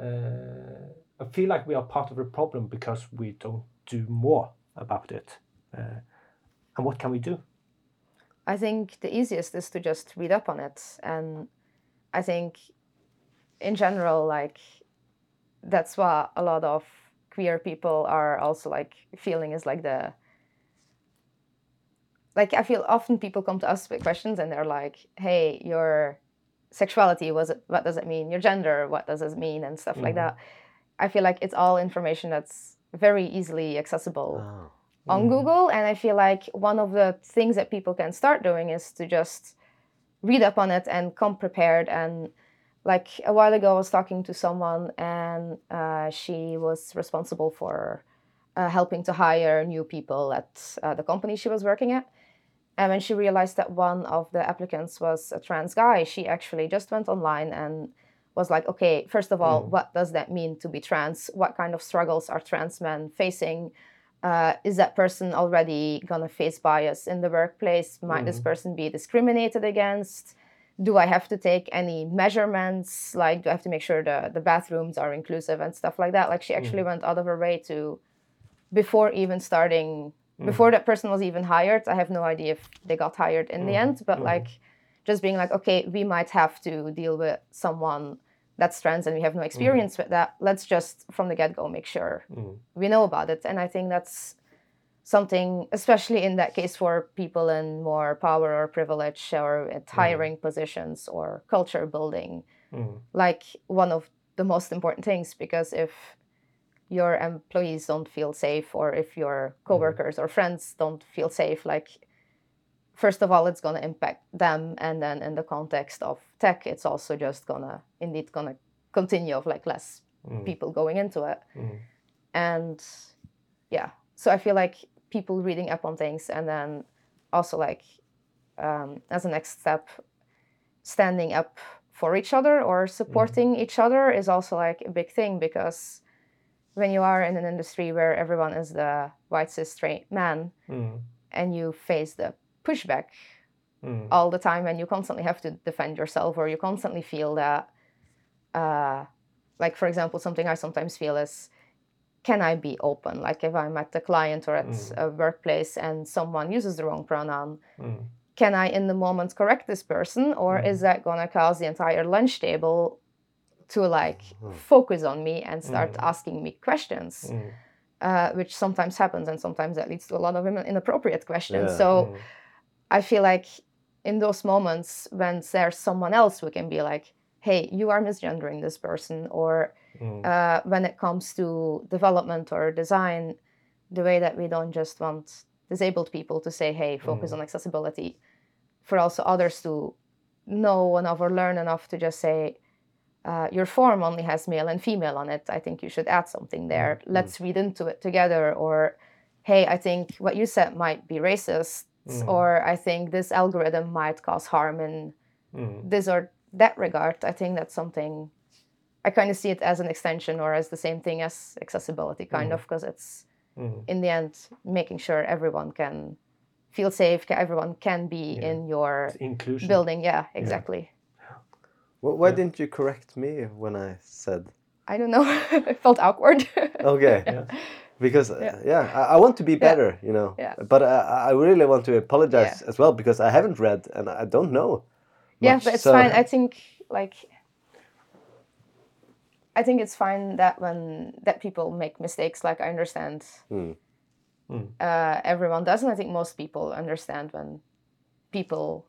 Uh, I feel like we are part of the problem because we don't do more about it. Uh, and what can we do? I think the easiest is to just read up on it. And I think in general, like that's what a lot of queer people are also like feeling is like the like I feel often people come to us with questions and they're like, "Hey, your sexuality was it? What does it mean? Your gender, what does it mean?" and stuff like Mhm. that. I feel like it's all information that's very easily accessible Oh. On Mm. Google. And I feel like one of the things that people can start doing is to just read up on it and come prepared. And like a while ago, I was talking to someone, and uh, she was responsible for uh, helping to hire new people at uh, the company she was working at. And when she realized that one of the applicants was a trans guy, she actually just went online and was like, okay, first of all, Mm. what does that mean to be trans? What kind of struggles are trans men facing? Uh, is that person already gonna face bias in the workplace? Might this Mhm. person be discriminated against? Do I have to take any measurements? Like, do I have to make sure the, the bathrooms are inclusive and stuff like that? Like, she actually went out of her way to, before even starting, before that person was even hired, I have no idea if they got hired in the Mhm. end, but Mhm. like, just being like, okay, we might have to deal with someone that's trans and we have no experience with that. Let's just from the get go make sure Mm. we know about it. And I think that's something, especially in that case for people in more power or privilege or at hiring positions or culture building, Mm. like one of the most important things. Because if your employees don't feel safe or if your coworkers or friends don't feel safe, like first of all it's going to impact them and then in the context of tech it's also just gonna indeed gonna continue of like less Mm. people going into it Mm. and yeah so i feel like people reading up on things and then also like um, as a next step standing up for each other or supporting each other is also like a big thing because when you are in an industry where everyone is the white cis straight man Mm. and you face the pushback Mm. all the time and you constantly have to defend yourself or you constantly feel that uh, like for example something i sometimes feel is can i be open like if i'm at the client or at Mm. a workplace and someone uses the wrong pronoun Mm. can i in the moment correct this person or Mm. is that going to cause the entire lunch table to like Mhm. focus on me and start Mm. asking me questions uh, which sometimes happens and sometimes that leads to a lot of in- inappropriate questions Yeah. so. I feel like in those moments when there's someone else who can be like, hey, you are misgendering this person, or Mm. uh, when it comes to development or design, the way that we don't just want disabled people to say, hey, focus Mm. on accessibility, for also others to know enough or learn enough to just say, uh, your form only has male and female on it. I think you should add something there. Let's read into it together. Or, hey, I think what you said might be racist. Mm. Or I think this algorithm might cause harm in Mm. this or that regard. I think that's something I kind of see it as an extension or as the same thing as accessibility, kind Mm. of, because it's Mm. in the end making sure everyone can feel safe, everyone can be Yeah. in your inclusion. building. Yeah, exactly. Wh- Why Yeah. didn't you correct me when I said? I don't know. [LAUGHS] it felt awkward. Okay. [LAUGHS] Yeah. Because uh, Yeah. yeah, I, I want to be better, you know. Yeah. But I, I really want to apologize as well because I haven't read and I don't know. yeah, but it's so- fine. I think like I think it's fine that when that people make mistakes. Like I understand. Mm. uh, everyone does, and I think most people understand when people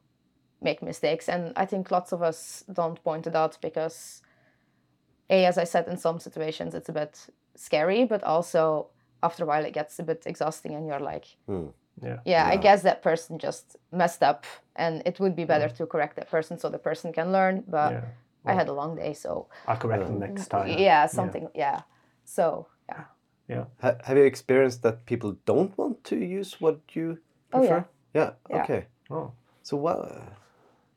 make mistakes. And I think lots of us don't point it out because, a as I said, in some situations it's a bit scary, but also after a while it gets a bit exhausting, and you're like, Hmm. Yeah. yeah, I guess that person just messed up, and it would be better to correct that person so the person can learn. But Yeah. I had a long day, so I'll correct them next time. yeah, something, yeah. So yeah, Ha- have you experienced that people don't want to use what you Oh, prefer? yeah. Yeah. Yeah. Okay. Oh. So what?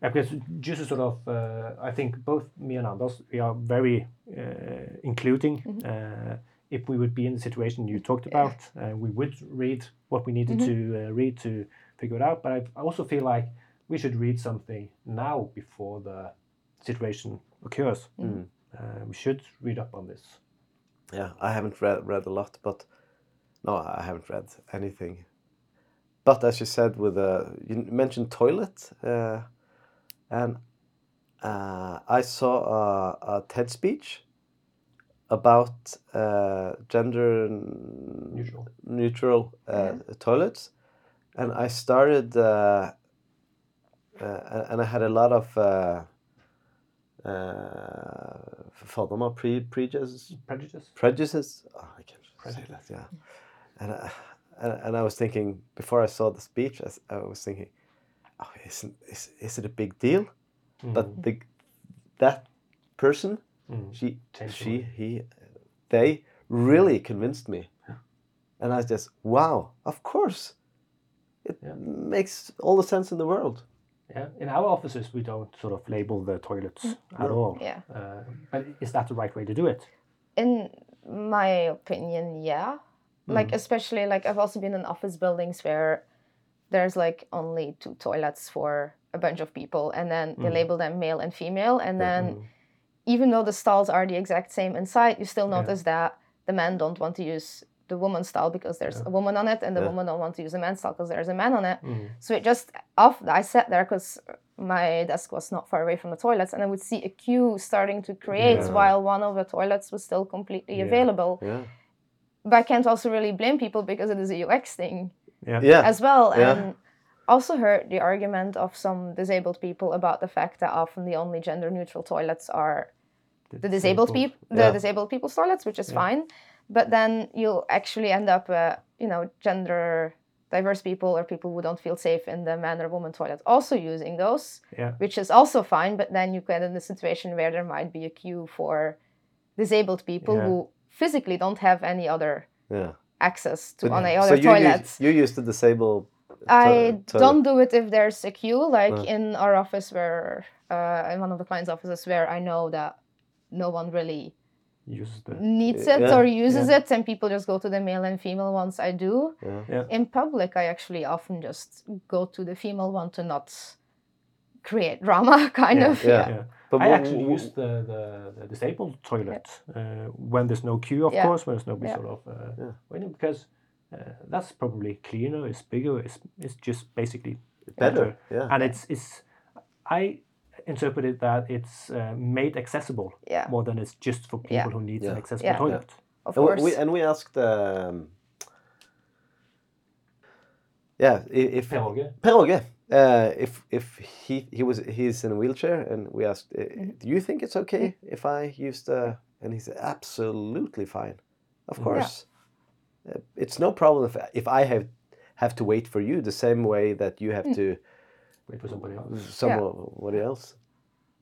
Yeah, because just sort of, uh, I think both me and Anders, we are very uh, including. Mm-hmm. Uh, if we would be in the situation you talked about, uh, we would read what we needed Mm-hmm. to uh, read to figure it out. But I also feel like we should read something now before the situation occurs. Mm-hmm. Uh, we should read up on this. Yeah, I haven't read read a lot, but no, I haven't read anything. But as you said, with uh, you mentioned toilet, uh, and uh, I saw a, a TED speech about uh, gender Neutral. neutral uh, toilets, and I started, uh, uh, and I had a lot of uh, uh, fordommer, pre prejudices, Prejudice. prejudices. Oh, I can't say that. Yeah, and I, and, and I was thinking before I saw the speech, I was thinking, oh, isn't is, is it a big deal that the that person, Mm. she, Changed she, mind. he, they really convinced me, and I just wow, of course, it Yeah. makes all the sense in the world. Yeah, in our offices we don't sort of label the toilets at all. Yeah. Uh, but is that the right way to do it? in my opinion yeah like especially like i've also been in office buildings where there's like only two toilets for a bunch of people and then they label them male and female and then even though the stalls are the exact same inside you still notice that the men don't want to use the woman's stall because there's a woman on it and the Yeah. woman don't want to use the men's stall because there's a man on it mm-hmm. so it just off i sat there because my desk was not far away from the toilets and i would see a queue starting to create Yeah. while one of the toilets was still completely Yeah. available Yeah, but I can't also really blame people because it is a UX thing Yeah. yeah, as well. Yeah. And also heard the argument of some disabled people about the fact that often the only gender neutral toilets are the disabled people, the Yeah. disabled people's toilets, which is fine. But then you'll actually end up, uh, you know, gender diverse people or people who don't feel safe in the man or woman toilet also using those, Yeah. which is also fine. But then you get in a situation where there might be a queue for disabled people Yeah. who physically don't have any other yeah. access to But- any so other you toilets. Use, you use the disabled. I toilet. don't do it if there's a queue, like Uh. in our office where, uh, in one of the clients' offices where I know that no one really Use the needs it Yeah, or uses it, and people just go to the male and female ones. I do. Yeah. Yeah. In public, I actually often just go to the female one to not create drama, [LAUGHS] kind Yeah, of. yeah. Yeah. Yeah. But I actually use the, the, the disabled toilet uh, when there's no queue, of Yeah. course, when there's nobody Yeah. sort of uh, Yeah. waiting, because that's probably cleaner, it's bigger, it's, it's just basically better. Yeah. And it's, it's I interpreted that it's uh, made accessible Yeah. more than it's just for people Yeah. who need an accessible Yeah. toilet. Of And we- course. we, and we asked. Um, yeah, if Per Åge? Per Åge, uh, if if he he was he's in a wheelchair, and we asked, uh, Mm-hmm. do you think it's okay if I use the? And he said, absolutely fine, of course. Uh, it's no problem if if I have have to wait for you the same way that you Mm. have to Wait for somebody else. somebody else.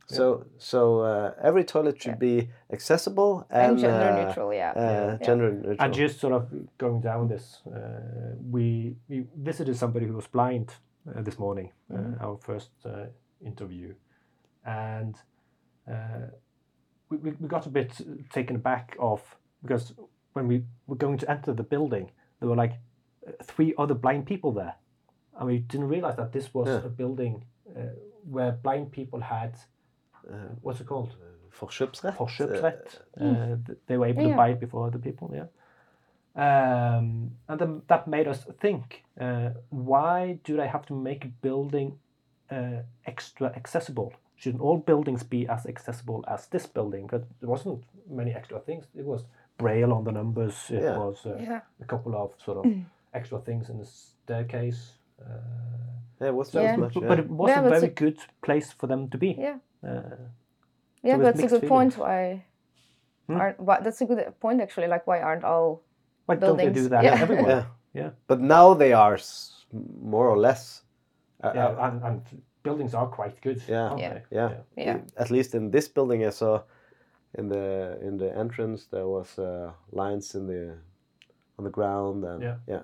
So so uh, every toilet should be accessible and, and gender uh, neutral, yeah. Uh, gender neutral. And just sort of going down this, uh, we, we visited somebody who was blind uh, this morning, uh, our first uh, interview, and uh, we, we, we got a bit taken aback of because when we were going to enter the building, there were like uh, three other blind people there, and we didn't realize that this was Yeah. a building uh, where blind people had what's it called Forkjøpsrett. forkjøpsrett. Uh, th- they were able to buy it before other people. Yeah. Um, and then that made us think: uh, Why do they have to make a building uh, extra accessible? Shouldn't all buildings be as accessible as this building? Because there wasn't many extra things. It was braille on the numbers. It Yeah. was uh, Yeah. a couple of sort of extra things in the staircase. Uh, Yeah, it was Yeah. much. but, Yeah. but it was Yeah, a very it's good place for them to be. Yeah. Uh, Yeah, with but that's a mixed good point. Why Hmm? aren't why, that's a good point actually. Like why aren't all why don't they do that Yeah. everywhere? [LAUGHS] yeah. Yeah. But now they are s- more or less. Uh, yeah, uh, and, and buildings are quite good. Yeah. aren't Yeah. they? yeah. Yeah. I- At least in this building, I saw in the in the entrance there was uh, lines in the on the ground and Yeah. yeah.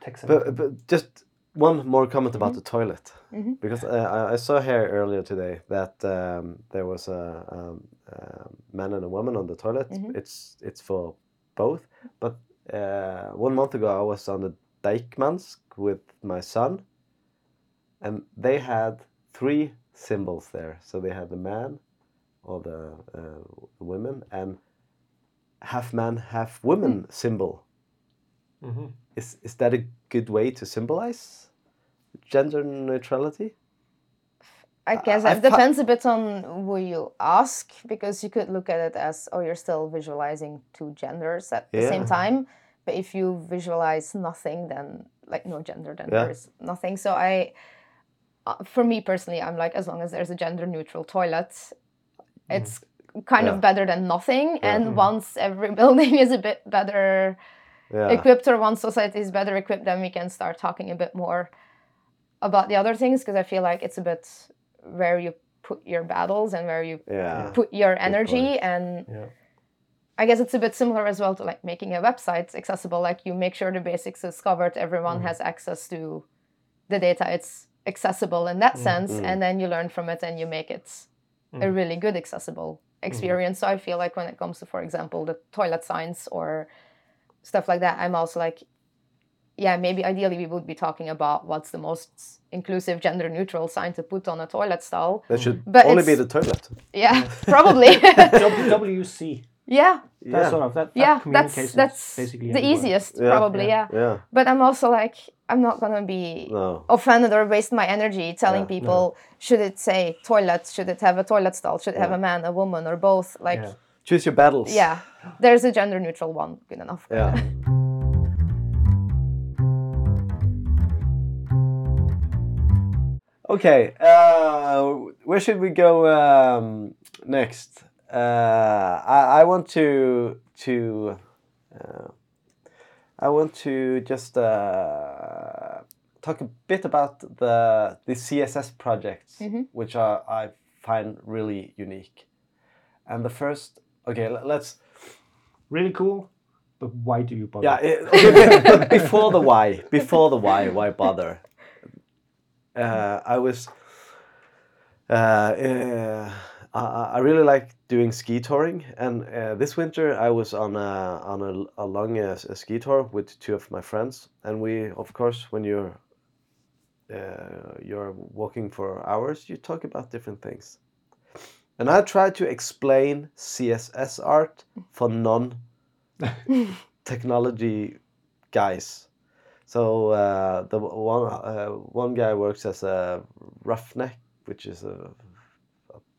Tech But, but just one more comment about Mm-hmm. the toilet because uh, I, I saw here earlier today that um, there was a, um, a man and a woman on the toilet. Mm-hmm. It's it's for both. But uh, one month ago, I was on the Deichmansk with my son, and they had three symbols there. So they had the man, or the uh, women, and half man, half woman Hmm. symbol. Mhm. Is is that a good way to symbolize gender neutrality? I guess I it fi- depends a bit on who you ask because you could look at it as oh you're still visualizing two genders at the same time but if you visualize nothing then like no gender, then Yeah. there's nothing. So I, uh, for me personally, I'm like as long as there's a gender neutral toilet, it's kind Yeah. of better than nothing. And Mhm. once every [LAUGHS] building is a bit better Yeah. equipped or once society is better equipped, then we can start talking a bit more about the other things because I feel like it's a bit where you put your battles and where you Yeah. put your energy and Yeah. I guess it's a bit similar as well to like making a website accessible. Like you make sure the basics is covered, everyone Mhm. has access to the data. It's accessible in that Mm, sense, mm. and then you learn from it and you make it a Mm. really good accessible experience. So I feel like when it comes to, for example, the toilet signs or stuff like that, I'm also like, yeah, maybe ideally we would be talking about what's the most inclusive, gender neutral sign to put on a toilet stall. That should But only be the toilet. Yeah, probably. [LAUGHS] [LAUGHS] [LAUGHS] WC. Yeah, That Yeah. sort of that. that yeah, that's that's basically the everywhere. easiest, Yeah. probably. Yeah. Yeah. but I'm also like, I'm not gonna be No. offended or waste my energy telling Yeah, people should it say toilet, should it have a toilet stall, should it have a man, a woman, or both. Like, Yeah. Choose your battles. yeah, there's a gender neutral one, good enough. Yeah. [LAUGHS] Okay, uh, where should we go um, next? Uh, I, I want to to uh, I want to just uh, talk a bit about the the CSS projects, Mhm. which are I find really unique. And the first, okay, let's Really cool, but why do you bother? yeah, it, okay, but, but before the why, before the why, why bother? Uh, I was, uh, uh, I, really like doing ski touring, and uh, this winter I was on a on a, a long uh, s- ski tour with two of my friends, and we, of course, when you're uh, you're walking for hours, you talk about different things. And I tried to explain CSS art for non [LAUGHS] technology guys. So uh, the one uh, one guy works as a roughneck, which is a, a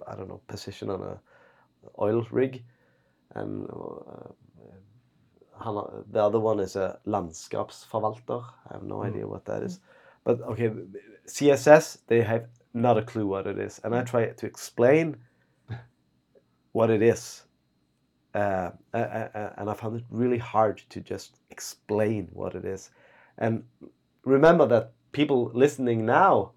I don't know position on a oil rig, and uh, han, the other one is a landskapsforvalter. I have no idea what that is, but okay, CSS they have not a clue what it is, and I try to explain what it is. Uh, uh, uh, and I found it really hard to just explain what it is. And remember that people listening now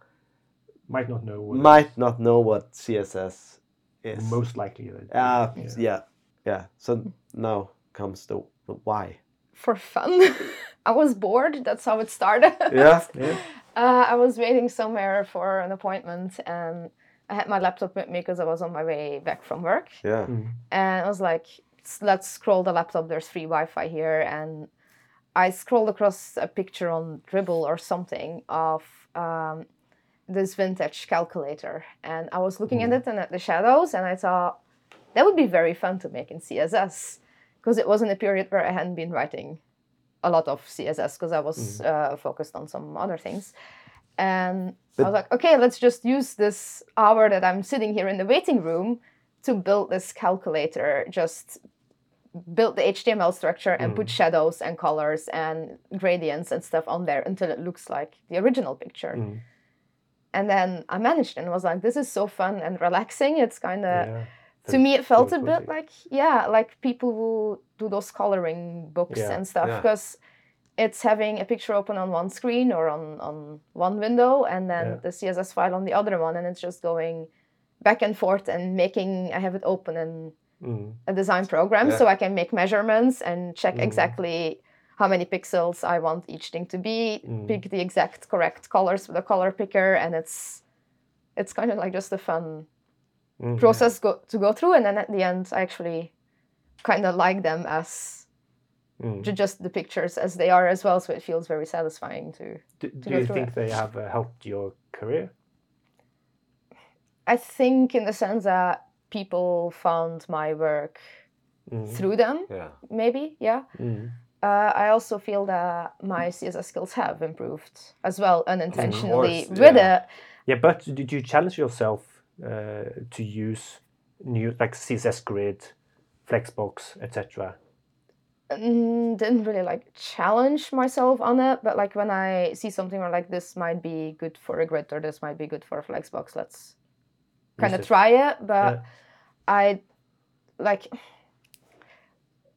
Might not know. What might not know what CSS is. Most likely. they- Uh, yeah. yeah, yeah. So now comes the, the why. For fun, [LAUGHS] I was bored. That's how it started. [LAUGHS] Yeah, Yeah. Uh, I was waiting somewhere for an appointment, and I had my laptop with me because I was on my way back from work. yeah, Mm. and I was like, let's scroll the laptop. There's free Wi-Fi here, and I scrolled across a picture on Dribbble or something of um, this vintage calculator, and I was looking at it and at the shadows, and I thought that would be very fun to make in CSS because it was in a period where I hadn't been writing a lot of CSS because I was uh, focused on some other things. And I was like, okay, let's just use this hour that I'm sitting here in the waiting room to build this calculator. Just build the HTML structure and put shadows and colors and gradients and stuff on there until it looks like the original picture. Mm. And then I managed and was like, this is so fun and relaxing. It's kind of Yeah. to me it felt a bit like yeah like people who do those coloring books Yeah, and stuff yeah. because it's having a picture open on one screen or on on one window and then Yeah. the css file on the other one and it's just going back and forth and making i have it open in Mm. a design program Yeah. so i can make measurements and check Mm. exactly how many pixels i want each thing to be Mm. pick the exact correct colors with a color picker and it's it's kind of like just a fun Mm. process go, to go through and then at the end i actually kind of like them as Mm. just the pictures as they are as well so it feels very satisfying to Do, to do you think it. they have uh, helped your career? i think in the sense that people found my work Mm. through them yeah. maybe yeah Mm. Uh, i also feel that my css skills have improved as well unintentionally course, with yeah. it Yeah, but did you challenge yourself uh, to use new like CSS Grid, Flexbox, etc.? mm, didn't really like challenge myself on it, but like when I see something where like this might be good for a grid or this might be good for a flexbox, let's kind of try it. But Yeah. I like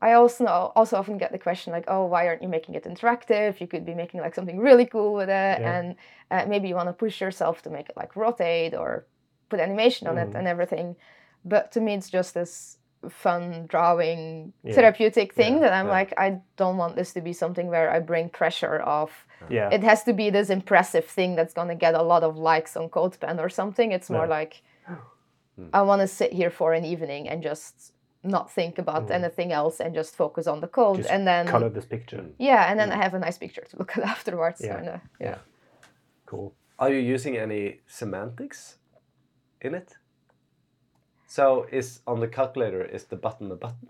I also also often get the question like, oh, why aren't you making it interactive? You could be making like something really cool with it, Yeah. and uh, maybe you want to push yourself to make it like rotate or put animation on it Mm. and everything. But to me, it's just this fun drawing Yeah. therapeutic thing Yeah, that I'm like, I don't want this to be something where I bring pressure of. Yeah. It has to be this impressive thing that's gonna get a lot of likes on CodePen or something. It's more like [GASPS] I want to sit here for an evening and just not think about anything else and just focus on the code Just and then Color this picture. yeah and then I have a nice picture to look at [LAUGHS] afterwards. Yeah. Kinda. Yeah. Cool. Are you using any semantics in it? So is on the calculator is the button a button?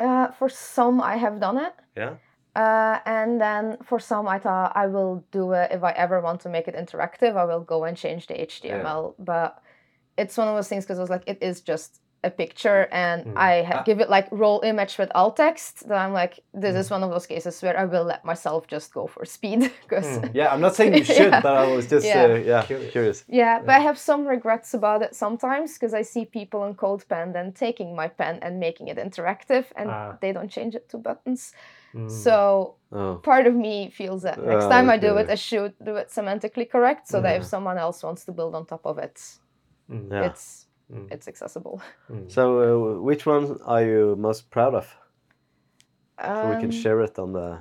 Uh, for some, I have done it. Yeah. Uh, and then for some, I thought I will do it if I ever want to make it interactive. I will go and change the HTML. Yeah. But it's one of those things because I was like, it is just a picture, and Mm. I ha- Ah. give it like role image with alt text. That I'm like, this is one of those cases where I will let myself just go for speed [LAUGHS] because. Mm. Yeah, I'm not saying you [LAUGHS] should, Yeah. but I was just Yeah. uh, yeah Curious. curious. Yeah, but I have some regrets about it sometimes because I see people in CodePen then taking my pen and making it interactive, and Ah. they don't change it to buttons. Mm. So Oh. part of me feels that next Ah, time I do it, I should do it semantically correct, so that if someone else wants to build on top of it, Mm. Yeah. it's Mm. it's accessible. [LAUGHS] Mm. So uh, which one are you most proud of? So we can Um, share it on the.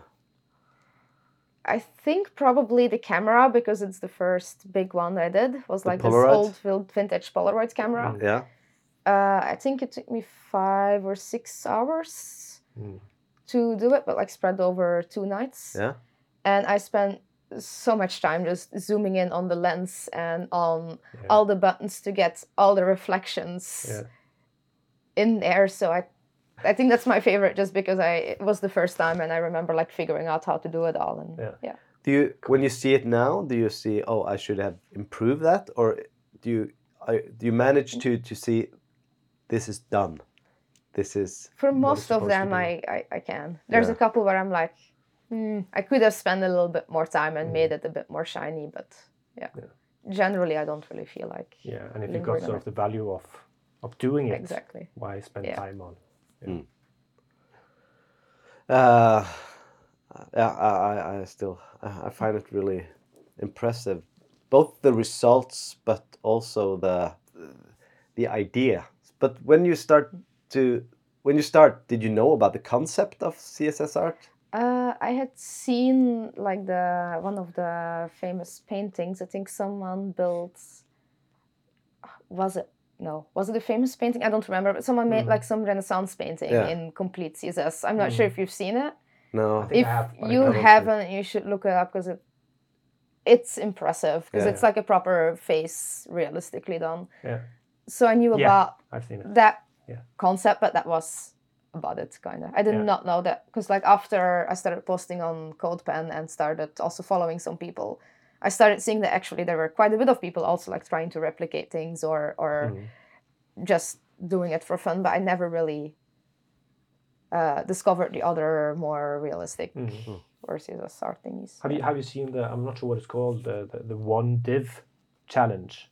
I think probably the camera because it's the first big one I did was The like Polaroid? this old vintage Polaroid camera. Mm. Yeah. Uh, I think it took me five or six hours Mm. to do it, but like spread over two nights. Yeah. And I spent so much time just zooming in on the lens and on Yeah. all the buttons to get all the reflections Yeah. in there. So I, I think that's my favorite, just because I it was the first time and I remember like figuring out how to do it all. And Yeah. yeah, Do you when you see it now? Do you see? Oh, I should have improved that, or do you? I, do you manage to to see? This is done. This is. for most of them. I, I I can. There's Yeah. a couple where I'm like, hmm, I could have spent a little bit more time and Mm. made it a bit more shiny, but yeah. Yeah. Generally, I don't really feel like Yeah, and if you lingering got sort of the value of of doing it, exactly. why spend Yeah. time on? Uh, yeah, I, I, I still I I find it really impressive, both the results but also the the idea. But when you start to when you start, did you know about the concept of CSS art? Uh, I had seen like the one of the famous paintings. I think someone built. Was it no? Was it a famous painting? I don't remember. But someone made Mhm. like some Renaissance painting Yeah. in complete CSS. I'm not sure Mm. if you've seen it. No. If I have, but I you haven't. haven't, you should look it up because it it's impressive because Yeah. it's like a proper face realistically done. Yeah. So I knew Yeah. about I've seen it. that Yeah. concept, but that was about it, kind of. I did Yeah. not know that because, like, after I started posting on CodePen and started also following some people, I started seeing that actually there were quite a bit of people also like trying to replicate things or or Mm. just doing it for fun. But I never really uh, discovered the other more realistic Mm. or CSS art thingies. Have you have you seen the? I'm not sure what it's called. The the, the one div challenge.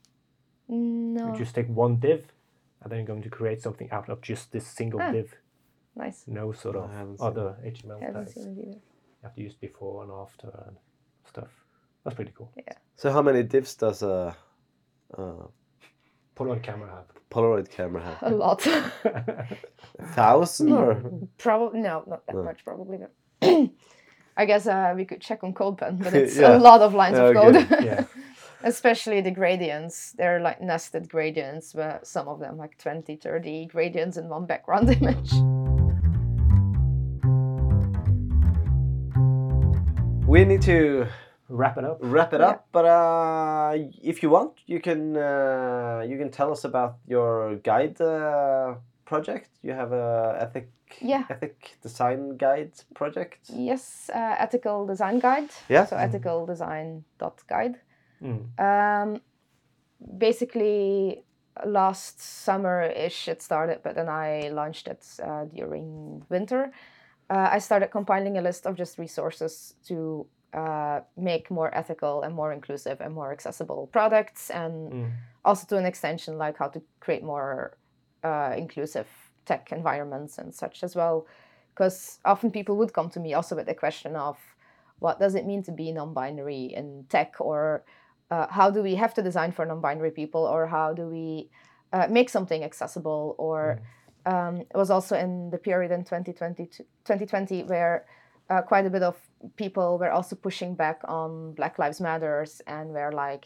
No, You just take one div, and then you're going to create something out of just this single Ah. div. Nice. No sort I of haven't seen other HTML I haven't tags. seen it either. You have to use before and after and stuff. That's pretty cool. Yeah. So how many divs does a, a Polaroid camera have. Polaroid camera have? [LAUGHS] A lot. [LAUGHS] thousand or? Probably no, not that No. much. Probably, but [CLEARS THROAT] I guess uh, we could check on CodePen, but [LAUGHS] it's Yeah. a lot of lines of Okay. code. Yeah. Especially the gradients. They're like nested gradients, where some of them like 20, 30 gradients in one background image. We need to Wrap it up. wrap it Yeah. up, but uh, if you want, you can uh, you can tell us about your guide uh, project. You have a ethic Yeah. ethic design guide project. Yes, uh, ethical design guide. Yeah. So ethicaldesign.guide. Mm. Um, basically, last summer ish it started, but then I launched it uh, during winter. Uh, I started compiling a list of just resources to uh, make more ethical and more inclusive and more accessible products, and Mm. also to an extension, like how to create more uh, inclusive tech environments and such as well. Because often people would come to me also with the question of what does it mean to be non binary in tech, or uh, how do we have to design for non binary people, or how do we uh, make something accessible, or um, it was also in the period in 2020, 2020 where uh, quite a bit of people were also pushing back on Black Lives Matters and were like,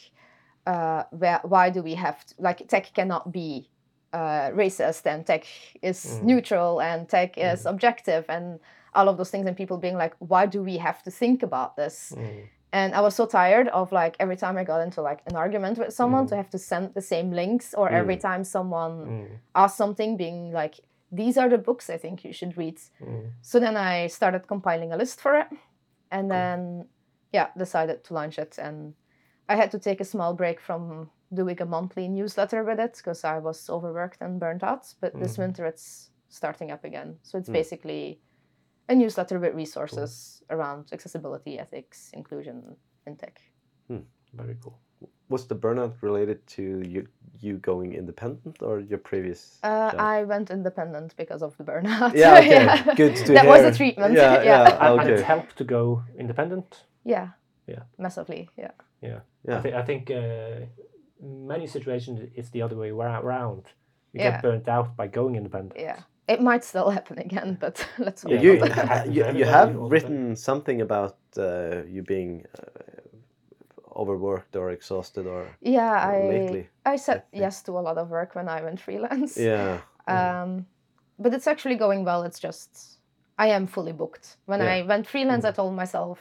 uh, where, why do we have to, like tech cannot be uh, racist and tech is Mm. neutral and tech is objective and all of those things and people being like, why do we have to think about this? Mm. And i was so tired of like every time i got into like an argument with someone Mm. to have to send the same links or every Mm. time someone Mm. asked something being like these are the books i think you should read Mm. so then i started compiling a list for it and then yeah decided to launch it and i had to take a small break from doing a monthly newsletter with it because i was overworked and burnt out but this Mhm. winter it's starting up again so it's Mm. basically a newsletter with resources around accessibility ethics inclusion in tech Very cool. Was the burnout related to you you going independent or your previous? uh, job? i went independent because of the burnout Yeah, okay. [LAUGHS] Good to [LAUGHS] that was hear. the treatment Yeah, [LAUGHS] yeah yeah. And, and it helped to go independent. yeah Yeah. massively yeah Yeah. Yeah. I, th- I think uh, many situations it's the other way ra- around. You Yeah. get burnt out by going independent. yeah it might still happen again but [LAUGHS] let's hope Yeah, you, but it happens you, you have all the time. written something about uh, you being uh, overworked or exhausted or yeah i lately. i said think. yes to a lot of work when i went freelance Yeah. [LAUGHS] um but it's actually going well it's just i am fully booked when Yeah. i went freelance i Mm. told myself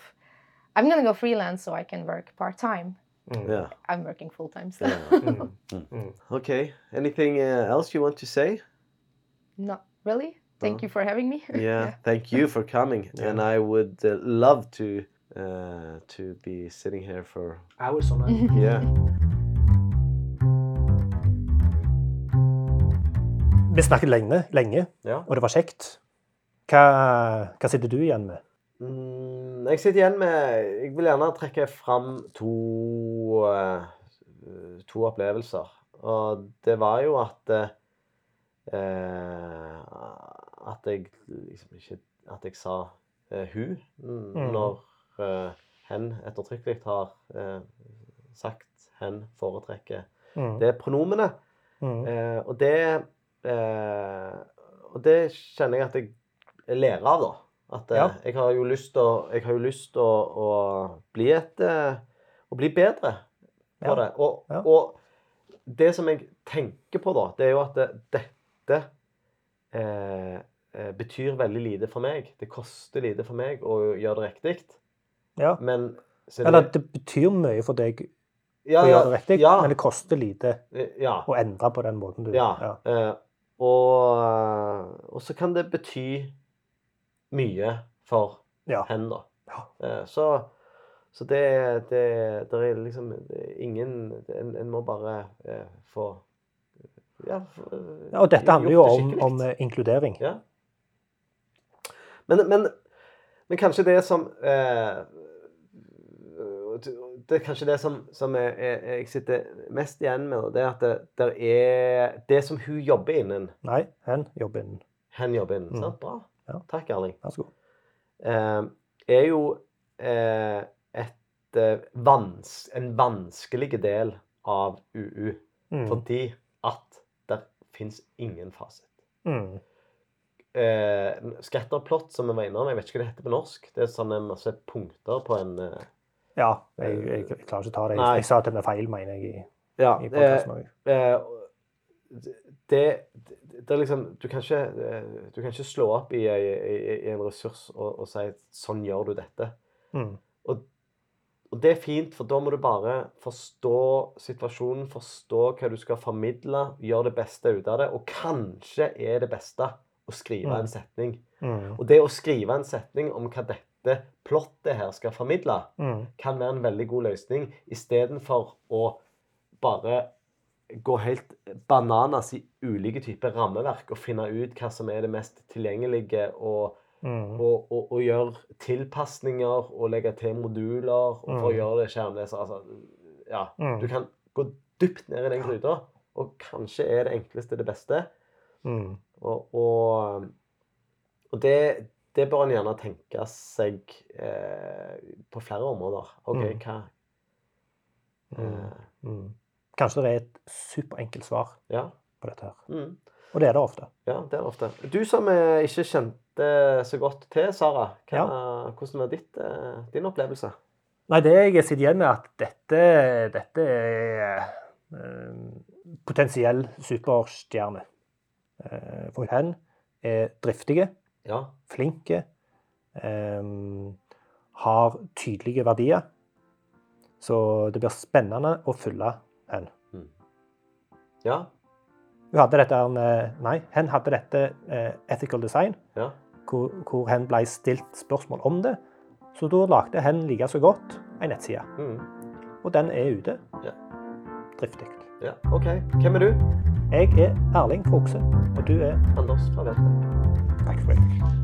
i'm gonna go freelance so i can work part-time Mm. Yeah. i'm working full-time still yeah. [LAUGHS] Mm. Okay. Anything uh, else you want to say? not really thank you for having me [LAUGHS] Yeah. Thank you for coming, [LAUGHS] Yeah. and I would uh, love to uh, to be sitting here for Hours on end. [LAUGHS] yeah. Vi snakket lenge, lenge, ja. og det var kjekt. Hva, hva sitter du igjen med? Mm, jeg sitter igjen med Jeg vil gjerne trekke fram to eh, to opplevelser. Og det var jo at eh, At jeg liksom ikke At jeg sa eh, hun mm, når eh, hen ettertrykkelig har eh, sagt hen foretrekker Mm. det pronomenet. Mm. Eh, og det eh, Og det kjenner jeg at jeg lærer av, da. At eh, Ja. jeg har jo lyst til å, jeg har jo lyst å, bli et eh, Å bli bedre på Ja. det. Og, Ja. og det som jeg tenker på, da, det er jo at det, dette eh, eh, betyr veldig lite for meg. Det koster lite for meg å gjøre det riktig. Ja. Men så Eller det betyr mye for deg ja, å gjøre det riktig, ja, men det koster lite ja. å endre på den måten du Ja. Eh, og, og så kan det bety mye for Ja. hen, da. Ja. Eh, så så det, det, det er liksom det er ingen En, en må bare eh, få Ja, eh, Ja, og dette handler jo om, om eh, inkludering. Ja. Men, men, men kanskje det som eh, Det er kanskje det som, som jeg, jeg sitter mest igjen med, det er at det, det, er det som hun jobber innen. Nei, hen jobber innen. Hen jobber innen. Mm. Sant? Bra. Ja. Takk, Erling. Vær så god. Eh, er jo eh, et eh, vans, en vanskelig del av UU. Mm. Fordi at fins ingen fasit. Mm. eh, scatterplot, som vi var innom. Jeg vet ikke hva det heter på norsk. Det er sånn en masse punkter på en eh, Ja, jeg, jeg, jeg klarer ikke å ta det. Jeg, jeg sa at det ble feil, mener jeg, i, Ja. i Eh, eh, det, det, er liksom Du kan ikke, eh, du kan ikke slå opp i, i, i, i en ressurs og, og si 'sånn gjør du dette'. Mm. Og det er fint, for da må du bare forstå situasjonen, forstå hva du skal formidle, gjøre det beste ut av det. Og kanskje er det beste å skrive Mm. en setning. Mm. Og det å skrive en setning om hva dette plottet her skal formidle, Mm. kan være en veldig god løsning, istedenfor å bare gå helt bananas i ulike typer rammeverk og finne ut hva som er det mest tilgjengelige og Mm. og, og, og gjøre tilpasninger og legge til moduler for å Mm. gjøre det skjermleser. Altså, ja, Mm. du kan gå dypt ned i den gryta, og kanskje er det enkleste det beste. Mm. Og, og, det, det bør en gjerne tenke seg eh, på flere områder. OK, Mm. hva Mm. eh, Mm. Kanskje det er et superenkelt svar Ja. på dette her. Mm. Og det er det ofte. Ja, det er det ofte. Du som er ikke kjente så godt til Sara, hva, hvordan var ditt, eh, din opplevelse? Nei, det jeg sitter igjen med, at dette, dette er eh, potensiell superstjerne. Eh, for hun er driftige, Ja. flinke, eh, har tydelige verdier. Så det blir spennende å følge hen. Ja. Hun hadde dette, nei, hen hadde dette eh, ethical design, Ja. Hvor, hvor hen ble stilt spørsmål om det. Så da lagde hen like så godt en nettside. Mm. Og den er ute. Ja. Driftig. ja. OK. Hvem er du? Jeg er Erling Krokse. og du er Anders fra Velte. Takk for det.